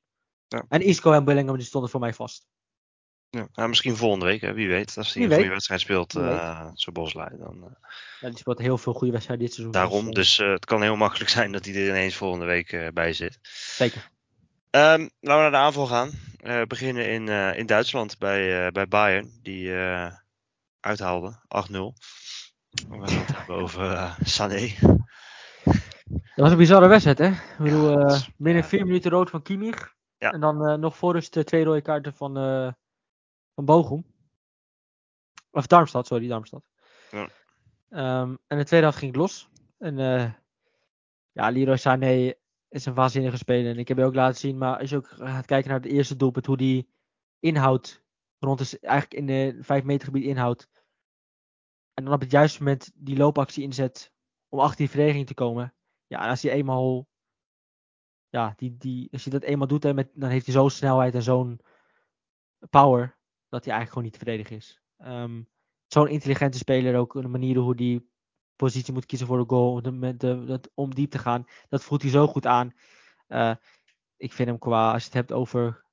S1: Ja.
S2: En Isco en Bellingham die stonden voor mij vast.
S1: Ja, nou, misschien volgende week, hè? wie weet. Als hij een goede wedstrijd speelt, uh, zo Boslui. Dan, uh...
S2: ja, die speelt heel veel goede wedstrijden dit seizoen.
S1: Daarom, dus, dus uh, het kan heel makkelijk zijn dat hij er ineens volgende week bij zit.
S2: Zeker.
S1: Um, laten we naar de aanval gaan. We beginnen in, in Duitsland bij, bij Bayern, die uithaalde 8-0. We gaan het hebben over Sané.
S2: Dat was een bizarre wedstrijd, hè? Ik bedoel, binnen vier minuten rood van Kimmich.
S1: Ja.
S2: En dan nog voor rust twee rode kaarten van van Bochum. Of Darmstad, sorry, Darmstad.
S1: Ja.
S2: Um, en de tweede helft ging het los. En uh, ja, Leroy Sané is een waanzinnige speler. En ik heb je ook laten zien, maar als je ook gaat kijken naar het eerste doelpunt, hoe die inhoudt, rond de, eigenlijk in de 5 meter gebied inhoudt. En dan op het juiste moment die loopactie inzet om achter die verdediging te komen. Ja, en als hij eenmaal, ja, die, die, als je dat eenmaal doet, hè, met, dan heeft hij zo'n snelheid en zo'n power dat hij eigenlijk gewoon niet te verdedigen is. Um, Zo'n intelligente speler ook, de manier hoe die positie moet kiezen voor de goal, de, de, de, om diep te gaan, dat voelt hij zo goed aan. Uh, ik vind hem qua, als je het hebt over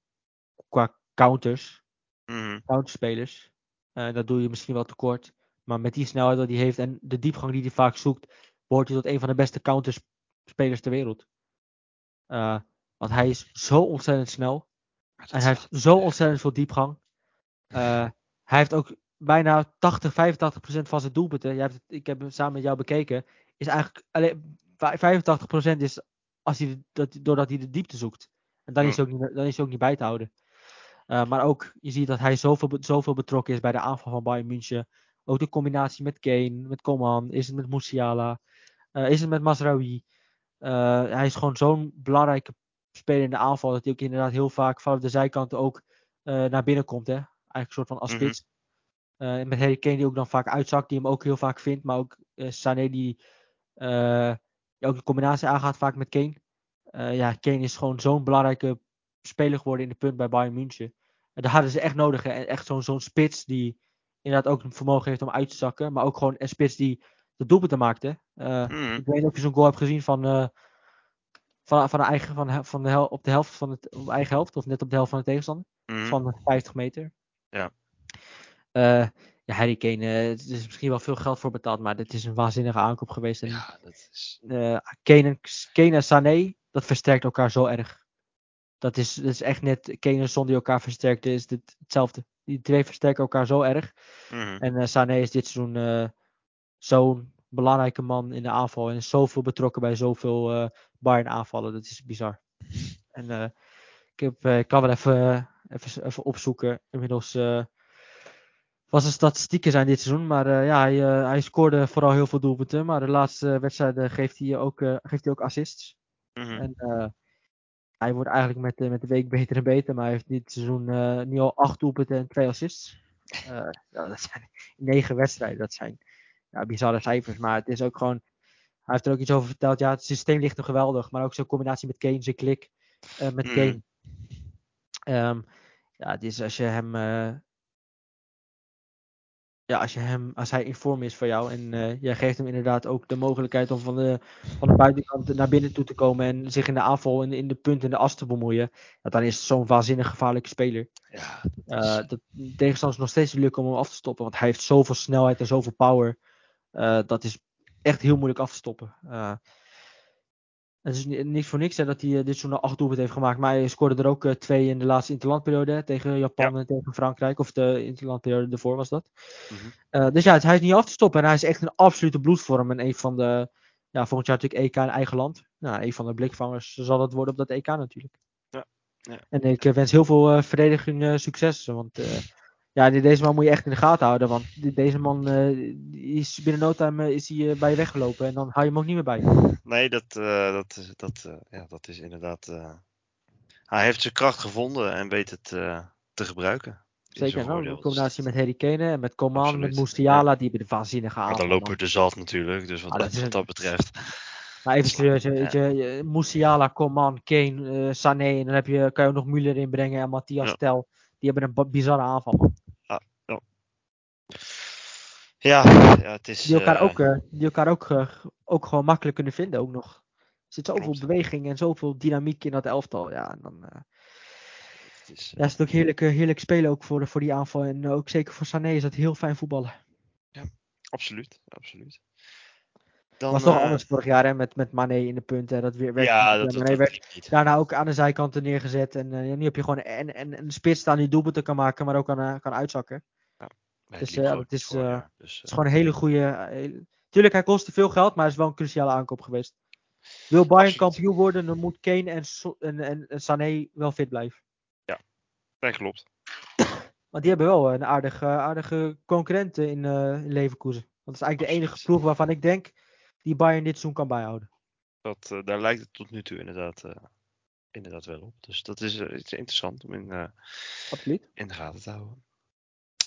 S2: qua counters,
S1: mm.
S2: counterspelers, uh, dat doe je misschien wel tekort. Maar met die snelheid dat hij heeft en de diepgang die hij vaak zoekt, behoort hij tot een van de beste counterspelers ter wereld. Uh, want hij is zo ontzettend snel. En hij heeft zo ontzettend veel diepgang. Uh, hij heeft ook bijna 80, 85 procent van zijn doelpunten. Hebt het, ik heb het samen met jou bekeken. Is eigenlijk alleen 85 procent is als hij, dat, doordat hij de diepte zoekt. En dan is hij ook niet, is ook niet bij te houden. Uh, maar ook, je ziet dat hij zoveel, zoveel betrokken is bij de aanval van Bayern München. Ook de combinatie met Kane, met Coman, is het met Musiala, uh, is het met Masraoui. Hij is gewoon zo'n belangrijke speler in de aanval dat hij ook inderdaad heel vaak vanaf de zijkanten ook naar binnen komt. Hè? Eigenlijk een soort van als spits. Mm-hmm. Uh, met Harry Kane die ook dan vaak uitzakt, die hem ook heel vaak vindt. Maar ook uh, Sané die uh, ook de combinatie aangaat vaak met Kane. ja, Kane is gewoon zo'n belangrijke speler geworden in de punt bij Bayern München. En daar hadden ze echt nodig. Hè? Echt zo'n zo'n spits die inderdaad ook het vermogen heeft om uit te zakken. Maar ook gewoon een spits die de doelpunten maakte.
S1: mm.
S2: Ik weet niet of je zo'n goal hebt gezien van, van, van, de eigen, van, van de hel, op de helft van het op de eigen helft. Of net op de helft van de tegenstander.
S1: Mm.
S2: Van 50 meter.
S1: Ja.
S2: Uh, ja, Harry Kane, uh, er is misschien wel veel geld voor betaald, maar dit is een waanzinnige aankoop geweest. En,
S1: ja, dat is...
S2: uh, Kane, en, Kane en Sané, dat versterkt elkaar zo erg. Dat is, dat is echt net, Kane en Son die elkaar versterkten, is dit hetzelfde. Die twee versterken elkaar zo erg.
S1: Mm.
S2: En Sané is dit seizoen zo'n belangrijke man in de aanval en is zoveel betrokken bij zoveel Bayern aanvallen. Dat is bizar. En ik, heb, ik kan wel even, even, even opzoeken. Inmiddels wat zijn statistieken zijn dit seizoen. Maar uh, ja, hij, uh, hij, scoorde vooral heel veel doelpunten. Maar de laatste wedstrijden geeft hij ook, uh, geeft hij ook assists.
S1: Mm-hmm.
S2: En hij wordt eigenlijk met, met de week beter en beter. Maar hij heeft dit seizoen nu al acht doelpunten en twee assists. ja, dat zijn negen wedstrijden. Dat zijn ja, bizarre cijfers. Maar het is ook gewoon. Hij heeft er ook iets over verteld. Ja, het systeem ligt hem geweldig. Maar ook zo'n combinatie met Kane, zijn klik met
S1: Mm.
S2: Kane. Um, ja, het is als je hem ja, als, je hem, als hij in vorm is voor jou en uh, jij geeft hem inderdaad ook de mogelijkheid om van de, van de buitenkant naar binnen toe te komen en zich in de aanval in, in de punt en de as te bemoeien, ja, dan is het zo'n waanzinnig gevaarlijke speler.
S1: Ja,
S2: uh, dat tegenstanders nog steeds lukken om hem af te stoppen, want hij heeft zoveel snelheid en zoveel power. Dat is echt heel moeilijk af te stoppen. Het is ni- niks voor niks hè, dat hij eh, dit seizoen al acht doelpunten heeft gemaakt. Maar hij scoorde er ook eh, twee in de laatste interlandperiode hè, tegen Japan en tegen Frankrijk. Of de interlandperiode ervoor was dat.
S1: Mhm.
S2: Eh, dus ja, hij is niet af te stoppen. En hij is echt een absolute bloedvorm. En een van de, ja, volgend jaar natuurlijk EK in eigen land. Nou, een van de blikvangers zal dat worden op dat EK natuurlijk.
S1: Ja, ja.
S2: En ik wens heel veel verdediging succes. Want ja, deze man moet je echt in de gaten houden. Want deze man eh, is binnen no time eh, is hij, eh, bij je weggelopen. En dan hou je hem ook niet meer bij.
S1: Nee, dat, dat, is- dat, ja, dat is inderdaad. hij heeft zijn kracht gevonden en weet het te gebruiken.
S2: Zeker, nou, in combinatie met Harry Kane en met Coman, met Musiala, die hebben de waanzinnige
S1: Maar
S2: aanval.
S1: dan lopen de zalf natuurlijk. Dus wat,
S2: Ah, dat
S1: wat betreft.
S2: Maar even serieus,
S1: Ja.
S2: weet je, Musiala, Coman, Kane, eh, Sané, en dan heb je, kan je ook nog Müller inbrengen en Matthias
S1: Ja.
S2: Tel. Die hebben een bizarre aanval.
S1: Ja, ja het is.
S2: Die elkaar,
S1: eh,
S2: ook, eh, die elkaar ook, eh, ook gewoon makkelijk kunnen vinden, ook nog. Er zit zoveel
S1: Klopt.
S2: beweging en zoveel dynamiek in dat elftal. Ja, en dan
S1: het is,
S2: ja, is het ook heerlijk, heerlijk spelen ook voor, voor die aanval. En ook zeker voor Sané is dat heel fijn voetballen.
S1: absoluut, absoluut.
S2: Het
S1: Dan,
S2: was toch anders vorig jaar, hè, met, met Mané in de punten. Dat weer,
S1: Ja, dat, dat,
S2: Mané
S1: dat
S2: werd
S1: liep niet.
S2: daarna ook aan de zijkanten neergezet. En nu heb je gewoon en, en, een spits staan die doelpunten kan maken, maar ook kan, kan uitzakken.
S1: Nee,
S2: dus,
S1: het
S2: eh, het is,
S1: voor,
S2: eh,
S1: ja. Dus,
S2: Het is
S1: eh,
S2: gewoon een hele goede. Tuurlijk, hij kostte veel geld, maar hij is wel een cruciale aankoop geweest. Wil Bayern
S1: Absoluut.
S2: kampioen worden, dan moet Kane en, So- en, en, en Sané wel fit blijven.
S1: nee, klopt.
S2: Want die hebben wel een aardige, aardige concurrenten in, in Leverkusen. Want dat is eigenlijk de enige ploeg waarvan ik denk die Bayern dit seizoen kan bijhouden.
S1: Dat, daar lijkt het tot nu toe inderdaad, inderdaad wel op. Dus dat is, is interessant om in, in de gaten te houden.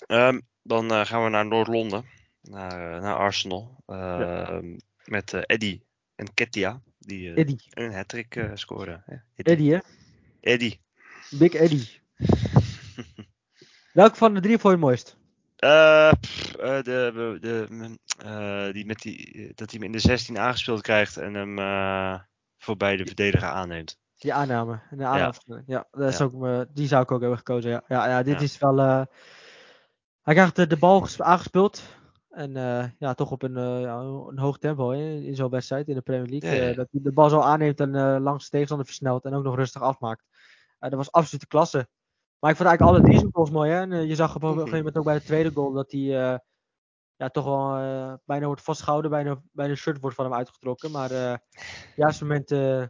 S1: Ehm, dan eh, gaan we naar Noord-Londen, naar, eh, naar Arsenal. Ehm, Met eh Eddie en Ketia, die
S2: Eddie.
S1: een hat-trick scoren. hè.
S2: Eddie, hè?
S1: Eddie.
S2: Big Eddie. Welke van de drie vond je het mooist?
S1: Pff, eh, de, de, mm, die met die, dat hij hem in de 16 aangespeeld krijgt en hem voorbij de verdediger aanneemt.
S2: Die aanname. De aanname. Ja, ja dat is
S1: Ja.
S2: ook, die zou ik ook hebben gekozen. Ja, ja, ja dit is wel. Eh, hij krijgt de, de bal ges- aangespeeld. En eh, ja, toch op een, eh, ja, een hoog tempo hè, in zo'n wedstrijd in de Premier League.
S1: Ja, ja,
S2: Eh,
S1: ja.
S2: dat hij de bal zo aanneemt en eh, langs de tegenstander versnelt. En ook nog rustig afmaakt. Eh, dat was absolute klasse. Maar ik vond eigenlijk alle drie zijn goals mooi. Hè? En, eh, je zag op een gegeven moment ook bij de tweede goal dat hij eh, ja, toch wel eh, bijna wordt vastgehouden. Bijna, bijna een shirt wordt van hem uitgetrokken. Maar eh juist moment eh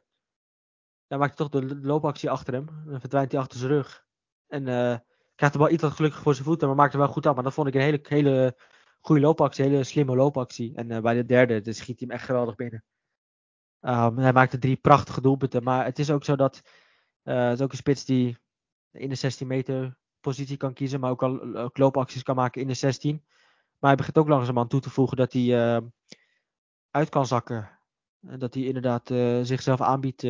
S2: ja, maakt hij toch de loopactie achter hem. Dan verdwijnt hij achter zijn rug. En eh, krijgt de bal iets wat gelukkig voor zijn voeten, maar maakt er wel goed af. Maar dat vond ik een hele, hele goede loopactie, een hele slimme loopactie. En eh, bij de derde dus schiet hij hem echt geweldig binnen. Ehm, hij maakte drie prachtige doelpunten. Maar het is ook zo dat eh, het is ook een spits die in de 16 meter positie kan kiezen, maar ook, al, ook loopacties kan maken in de 16. Maar hij begint ook langzamerhand toe te voegen dat hij eh, uit kan zakken. En dat hij inderdaad eh, zichzelf aanbiedt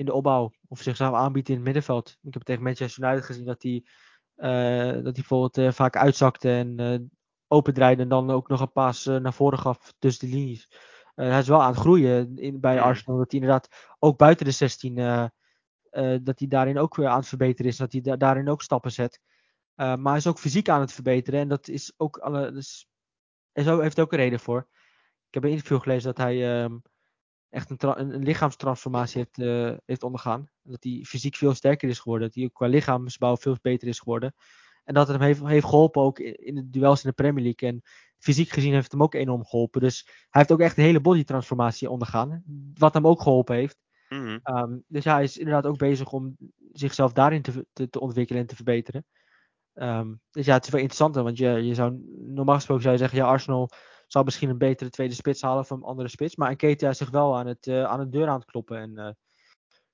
S2: in de opbouw. Of zichzelf aanbiedt in het middenveld. Ik heb tegen Manchester United gezien dat hij, eh, dat hij bijvoorbeeld eh, vaak uitzakte en eh opendraaide. En dan ook nog een paas naar voren gaf tussen de linies. Hij is wel aan het groeien in, bij. Arsenal. Dat hij inderdaad ook buiten de 16 eh, eh, dat hij daarin ook weer aan het verbeteren is. Dat hij da- daarin ook stappen zet. Maar hij is ook fysiek aan het verbeteren. En dat is ook alle, dus, en zo heeft hij ook een reden voor. Ik heb een interview gelezen dat hij ehm, echt een, een, een lichaamstransformatie heeft, eh, heeft ondergaan. Dat hij fysiek veel sterker is geworden. Dat hij ook qua lichaamsbouw veel beter is geworden. En dat het hem heeft, heeft geholpen ook in, in de duels in de Premier League. En fysiek gezien heeft het hem ook enorm geholpen. Dus hij heeft ook echt een hele bodytransformatie ondergaan. Wat hem ook geholpen heeft.
S1: Mhm.
S2: Ehm, dus ja, hij is inderdaad ook bezig om zichzelf daarin te, te, te ontwikkelen en te verbeteren. Ehm, dus ja, het is wel interessant, want je, je zou, normaal gesproken zou je zeggen, ja, Arsenal zal misschien een betere tweede spits halen of een andere spits. Maar Keita is zich wel aan, het, eh, aan de deur aan het kloppen. En eh,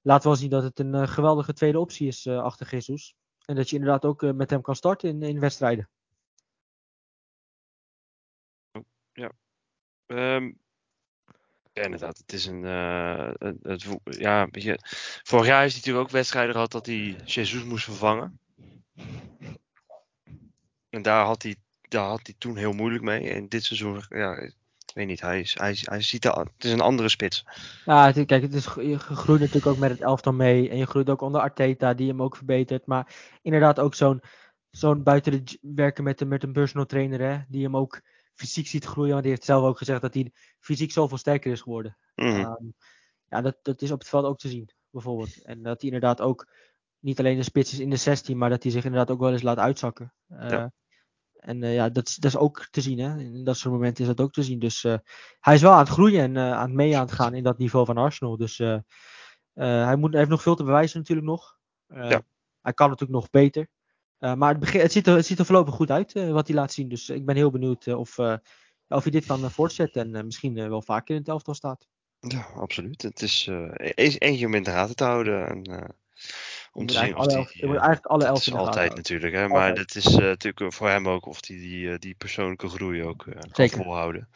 S2: laat wel zien dat het een eh, geweldige tweede optie is achter Jesus. En dat je inderdaad ook met hem kan starten in, in wedstrijden.
S1: Ehm, ja, inderdaad. Het is een. het, ja, weet vorig jaar heeft hij natuurlijk ook wedstrijden gehad dat hij Jesus moest vervangen. En daar had hij, daar had hij toen heel moeilijk mee. En dit seizoen, ja, ik weet niet. Hij, is, hij, hij ziet er, het is een andere spits.
S2: Ja, het, kijk, het is, je groeit natuurlijk ook met het elftal mee. En je groeit ook onder Arteta, die hem ook verbetert. Maar inderdaad ook zo'n zo'n buiten werken met, een- met een personal trainer, hè, die hem ook fysiek ziet groeien. Want die heeft zelf ook gezegd dat hij fysiek zoveel sterker is geworden.
S1: Mhm.
S2: Ehm, ja, dat, dat is op het veld ook te zien, bijvoorbeeld. En dat hij inderdaad ook niet alleen de spits is in de 16, maar dat hij zich inderdaad ook wel eens laat uitzakken. Uh,
S1: Ja.
S2: En uh, ja, dat, is- dat is ook te zien. Hè? In dat soort momenten is dat ook te zien. Dus uh, hij is wel aan het groeien en uh, aan het mee aan het gaan in dat niveau van Arsenal. Dus hij, moet, hij heeft nog veel te bewijzen natuurlijk nog.
S1: Ja.
S2: Hij kan natuurlijk nog beter. Maar het, begin, het, ziet er, het ziet er voorlopig goed uit wat hij laat zien. Dus ik ben heel benieuwd of, of hij dit kan voortzetten. En misschien wel vaker in het elftal staat.
S1: Ja, absoluut. Het is e-, eentje om in de gaten te houden. En, om te zien of die,
S2: elf, je moet eigenlijk alle elf
S1: is altijd natuurlijk, hè? maar het is uh, natuurlijk voor hem ook of hij die, die, die persoonlijke groei ook uh, kan
S2: Zeker.
S1: volhouden.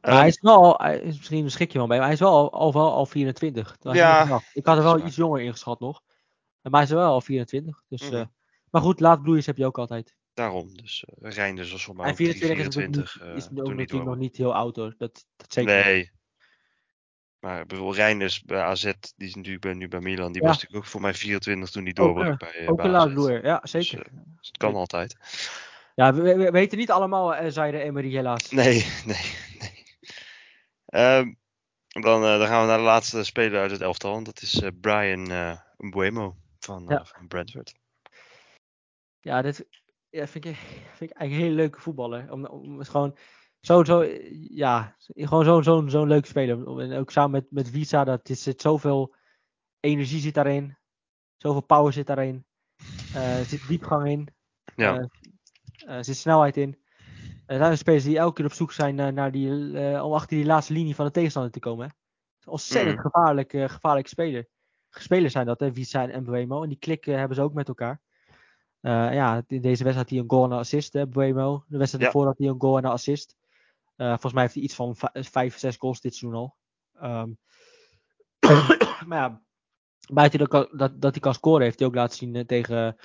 S2: Maar hij is wel, hij is misschien een schikje wel bij, maar hij is wel al, al, wel al 24.
S1: Ja.
S2: Ik had er wel iets jonger ingeschat nog. Maar hij is wel al 24. Dus, mm. maar goed, laat bloeiers heb je ook altijd.
S1: Daarom, dus Reinders was voor mij
S2: en
S1: ook 24,
S2: 24
S1: 24
S2: is,
S1: uh,
S2: ook natuurlijk nog niet heel oud hoor. Dat, dat zeker.
S1: Nee. Maar bijvoorbeeld Reinders bij AZ, die is natuurlijk bij, nu bij Milan, die
S2: Ja.
S1: was natuurlijk ook voor mij 24 toen die doorbrak bij,
S2: ook
S1: bij
S2: een
S1: AZ.
S2: laat bloeier, ja zeker.
S1: Dus, uh, dus het kan altijd.
S2: Ja, we, we, we, weten niet allemaal, uh, zei de Emery helaas.
S1: Nee, nee, nee. Um, dan, uh, dan gaan we naar de laatste speler uit het elftal. En dat is uh, Brian uh, Mbuemo van,
S2: Ja.
S1: van Brentford.
S2: Ja, dit ja, vind, ik, vind ik eigenlijk een hele leuke voetballer. Om, om het gewoon zo, zo, ja, gewoon zo'n zo, zo leuk speler. En ook samen met, met Visa, dat is, zit zoveel energie zit daarin. Zoveel power zit daarin. Uh, er zit diepgang in.
S1: Ja.
S2: Uh, er zit snelheid in. Er zijn spelers die elke keer op zoek zijn naar, naar die, uh, om achter die laatste linie van de tegenstander te komen. Hè. Ontzettend
S1: Mm.
S2: gevaarlijk, gevaarlijke speler. Spelers zijn dat, hè, Visa en Mbuemo. En die klikken hebben ze ook met elkaar. Ja, in deze wedstrijd had hij een goal en een assist, hè, Buemo. De wedstrijd
S1: Ja.
S2: ervoor had hij een goal en een assist. Uh, volgens mij heeft hij iets van vijf, zes goals dit seizoen al. Um, maar ja, buiten dat, dat, dat hij kan scoren, heeft hij ook laten zien uh, tegen.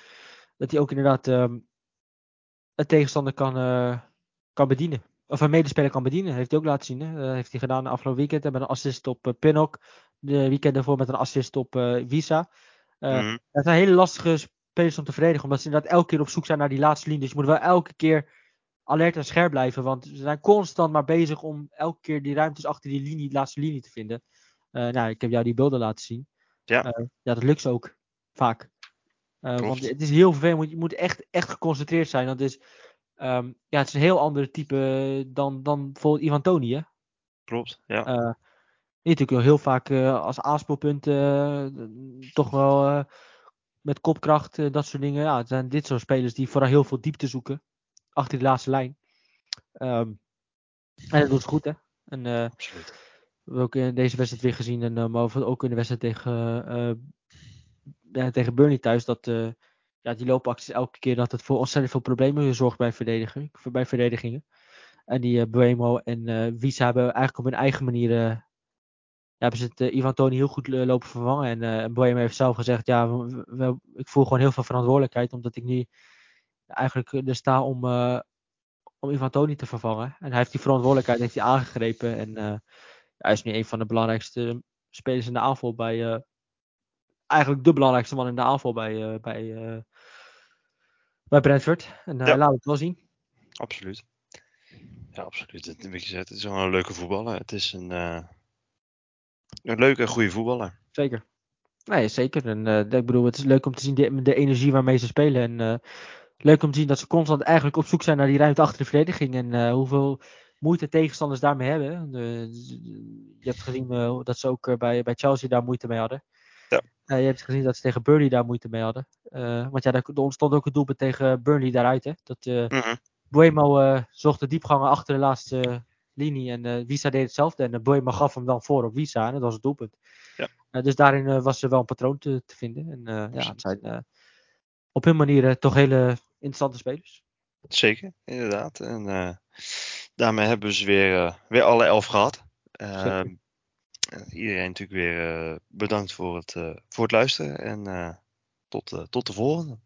S2: Dat hij ook inderdaad um, een tegenstander kan, uh, kan bedienen. Of een medespeler kan bedienen. Heeft hij ook laten zien. Hè? heeft hij gedaan afgelopen weekend. Met een assist op uh, Pinnock. De weekend daarvoor met een assist op Visa.
S1: Mm.
S2: Het zijn hele lastige spelers om te verdedigen. Omdat ze inderdaad elke keer op zoek zijn naar die laatste linie. Dus je moet wel elke keer alert en scherp blijven. Want ze zijn constant maar bezig om elke keer die ruimtes achter die linie, laatste linie te vinden. Uh, nou, ik heb jou die beelden laten zien.
S1: Ja,
S2: uh, ja dat lukt ze ook vaak. Uh, want het is heel vervelend. Je moet echt, echt geconcentreerd zijn. Het is, um, ja, het is een heel ander type dan, dan bijvoorbeeld Ivan Toni. Hè?
S1: Klopt, ja.
S2: die natuurlijk wel heel vaak als aanspoelpunt toch wel met kopkracht, dat soort dingen. Ja, het zijn dit soort spelers die vooral heel veel diepte zoeken. Achter die laatste lijn. Um, en dat doet ze goed, hè? En, uh,
S1: Absoluut.
S2: We hebben ook in deze wedstrijd weer gezien. En, uh, maar ook in de wedstrijd tegen, uh, ja, tegen Burnley thuis. Dat ja, die loopacties elke keer dat het voor ontzettend veel problemen zorgt bij, verdedigen, bij verdedigingen. En die Buemo en Visa hebben eigenlijk op hun eigen manier ja, hebben ze het uh, Ivan Toni heel goed lopen vervangen. En uh, Boehm heeft zelf gezegd, ja, we, we, ik voel gewoon heel veel verantwoordelijkheid. Omdat ik nu eigenlijk er sta om, uh, om Ivan Toni te vervangen. En hij heeft die verantwoordelijkheid heeft hij aangegrepen. En uh, hij is nu een van de belangrijkste spelers in de aanval bij... uh, eigenlijk de belangrijkste man in de aanval bij, bij, bij Brentford. En ja. laat het wel zien.
S1: Absoluut. Ja, absoluut. Het, het is gewoon een leuke voetballer. Het is een... een leuke en goede voetballer.
S2: Zeker. Nee, zeker. En uh, ik bedoel, het is leuk om te zien de, de energie waarmee ze spelen. En uh, leuk om te zien dat ze constant eigenlijk op zoek zijn naar die ruimte achter de verdediging. En uh, hoeveel moeite tegenstanders daarmee hebben. je hebt gezien dat ze ook bij, bij Chelsea daar moeite mee hadden.
S1: Ja.
S2: je hebt gezien dat ze tegen Burnley daar moeite mee hadden. want ja, er ontstond ook een doelpunt tegen Burnley daaruit. Hè? Dat
S1: mm -hmm.
S2: Buemo zocht de diepgangen achter de laatste linie. En uh, Visa deed hetzelfde. En uh, Boeima gaf hem dan voor op Visa. En dat was het doelpunt.
S1: Ja.
S2: Uh, dus daarin was er wel een patroon te, te vinden. En ja, het zijn op hun manier toch hele interessante spelers.
S1: Zeker, inderdaad. En daarmee hebben ze weer, weer alle elf gehad. Ehm, iedereen natuurlijk weer bedankt voor het, voor het luisteren. En tot, tot de volgende.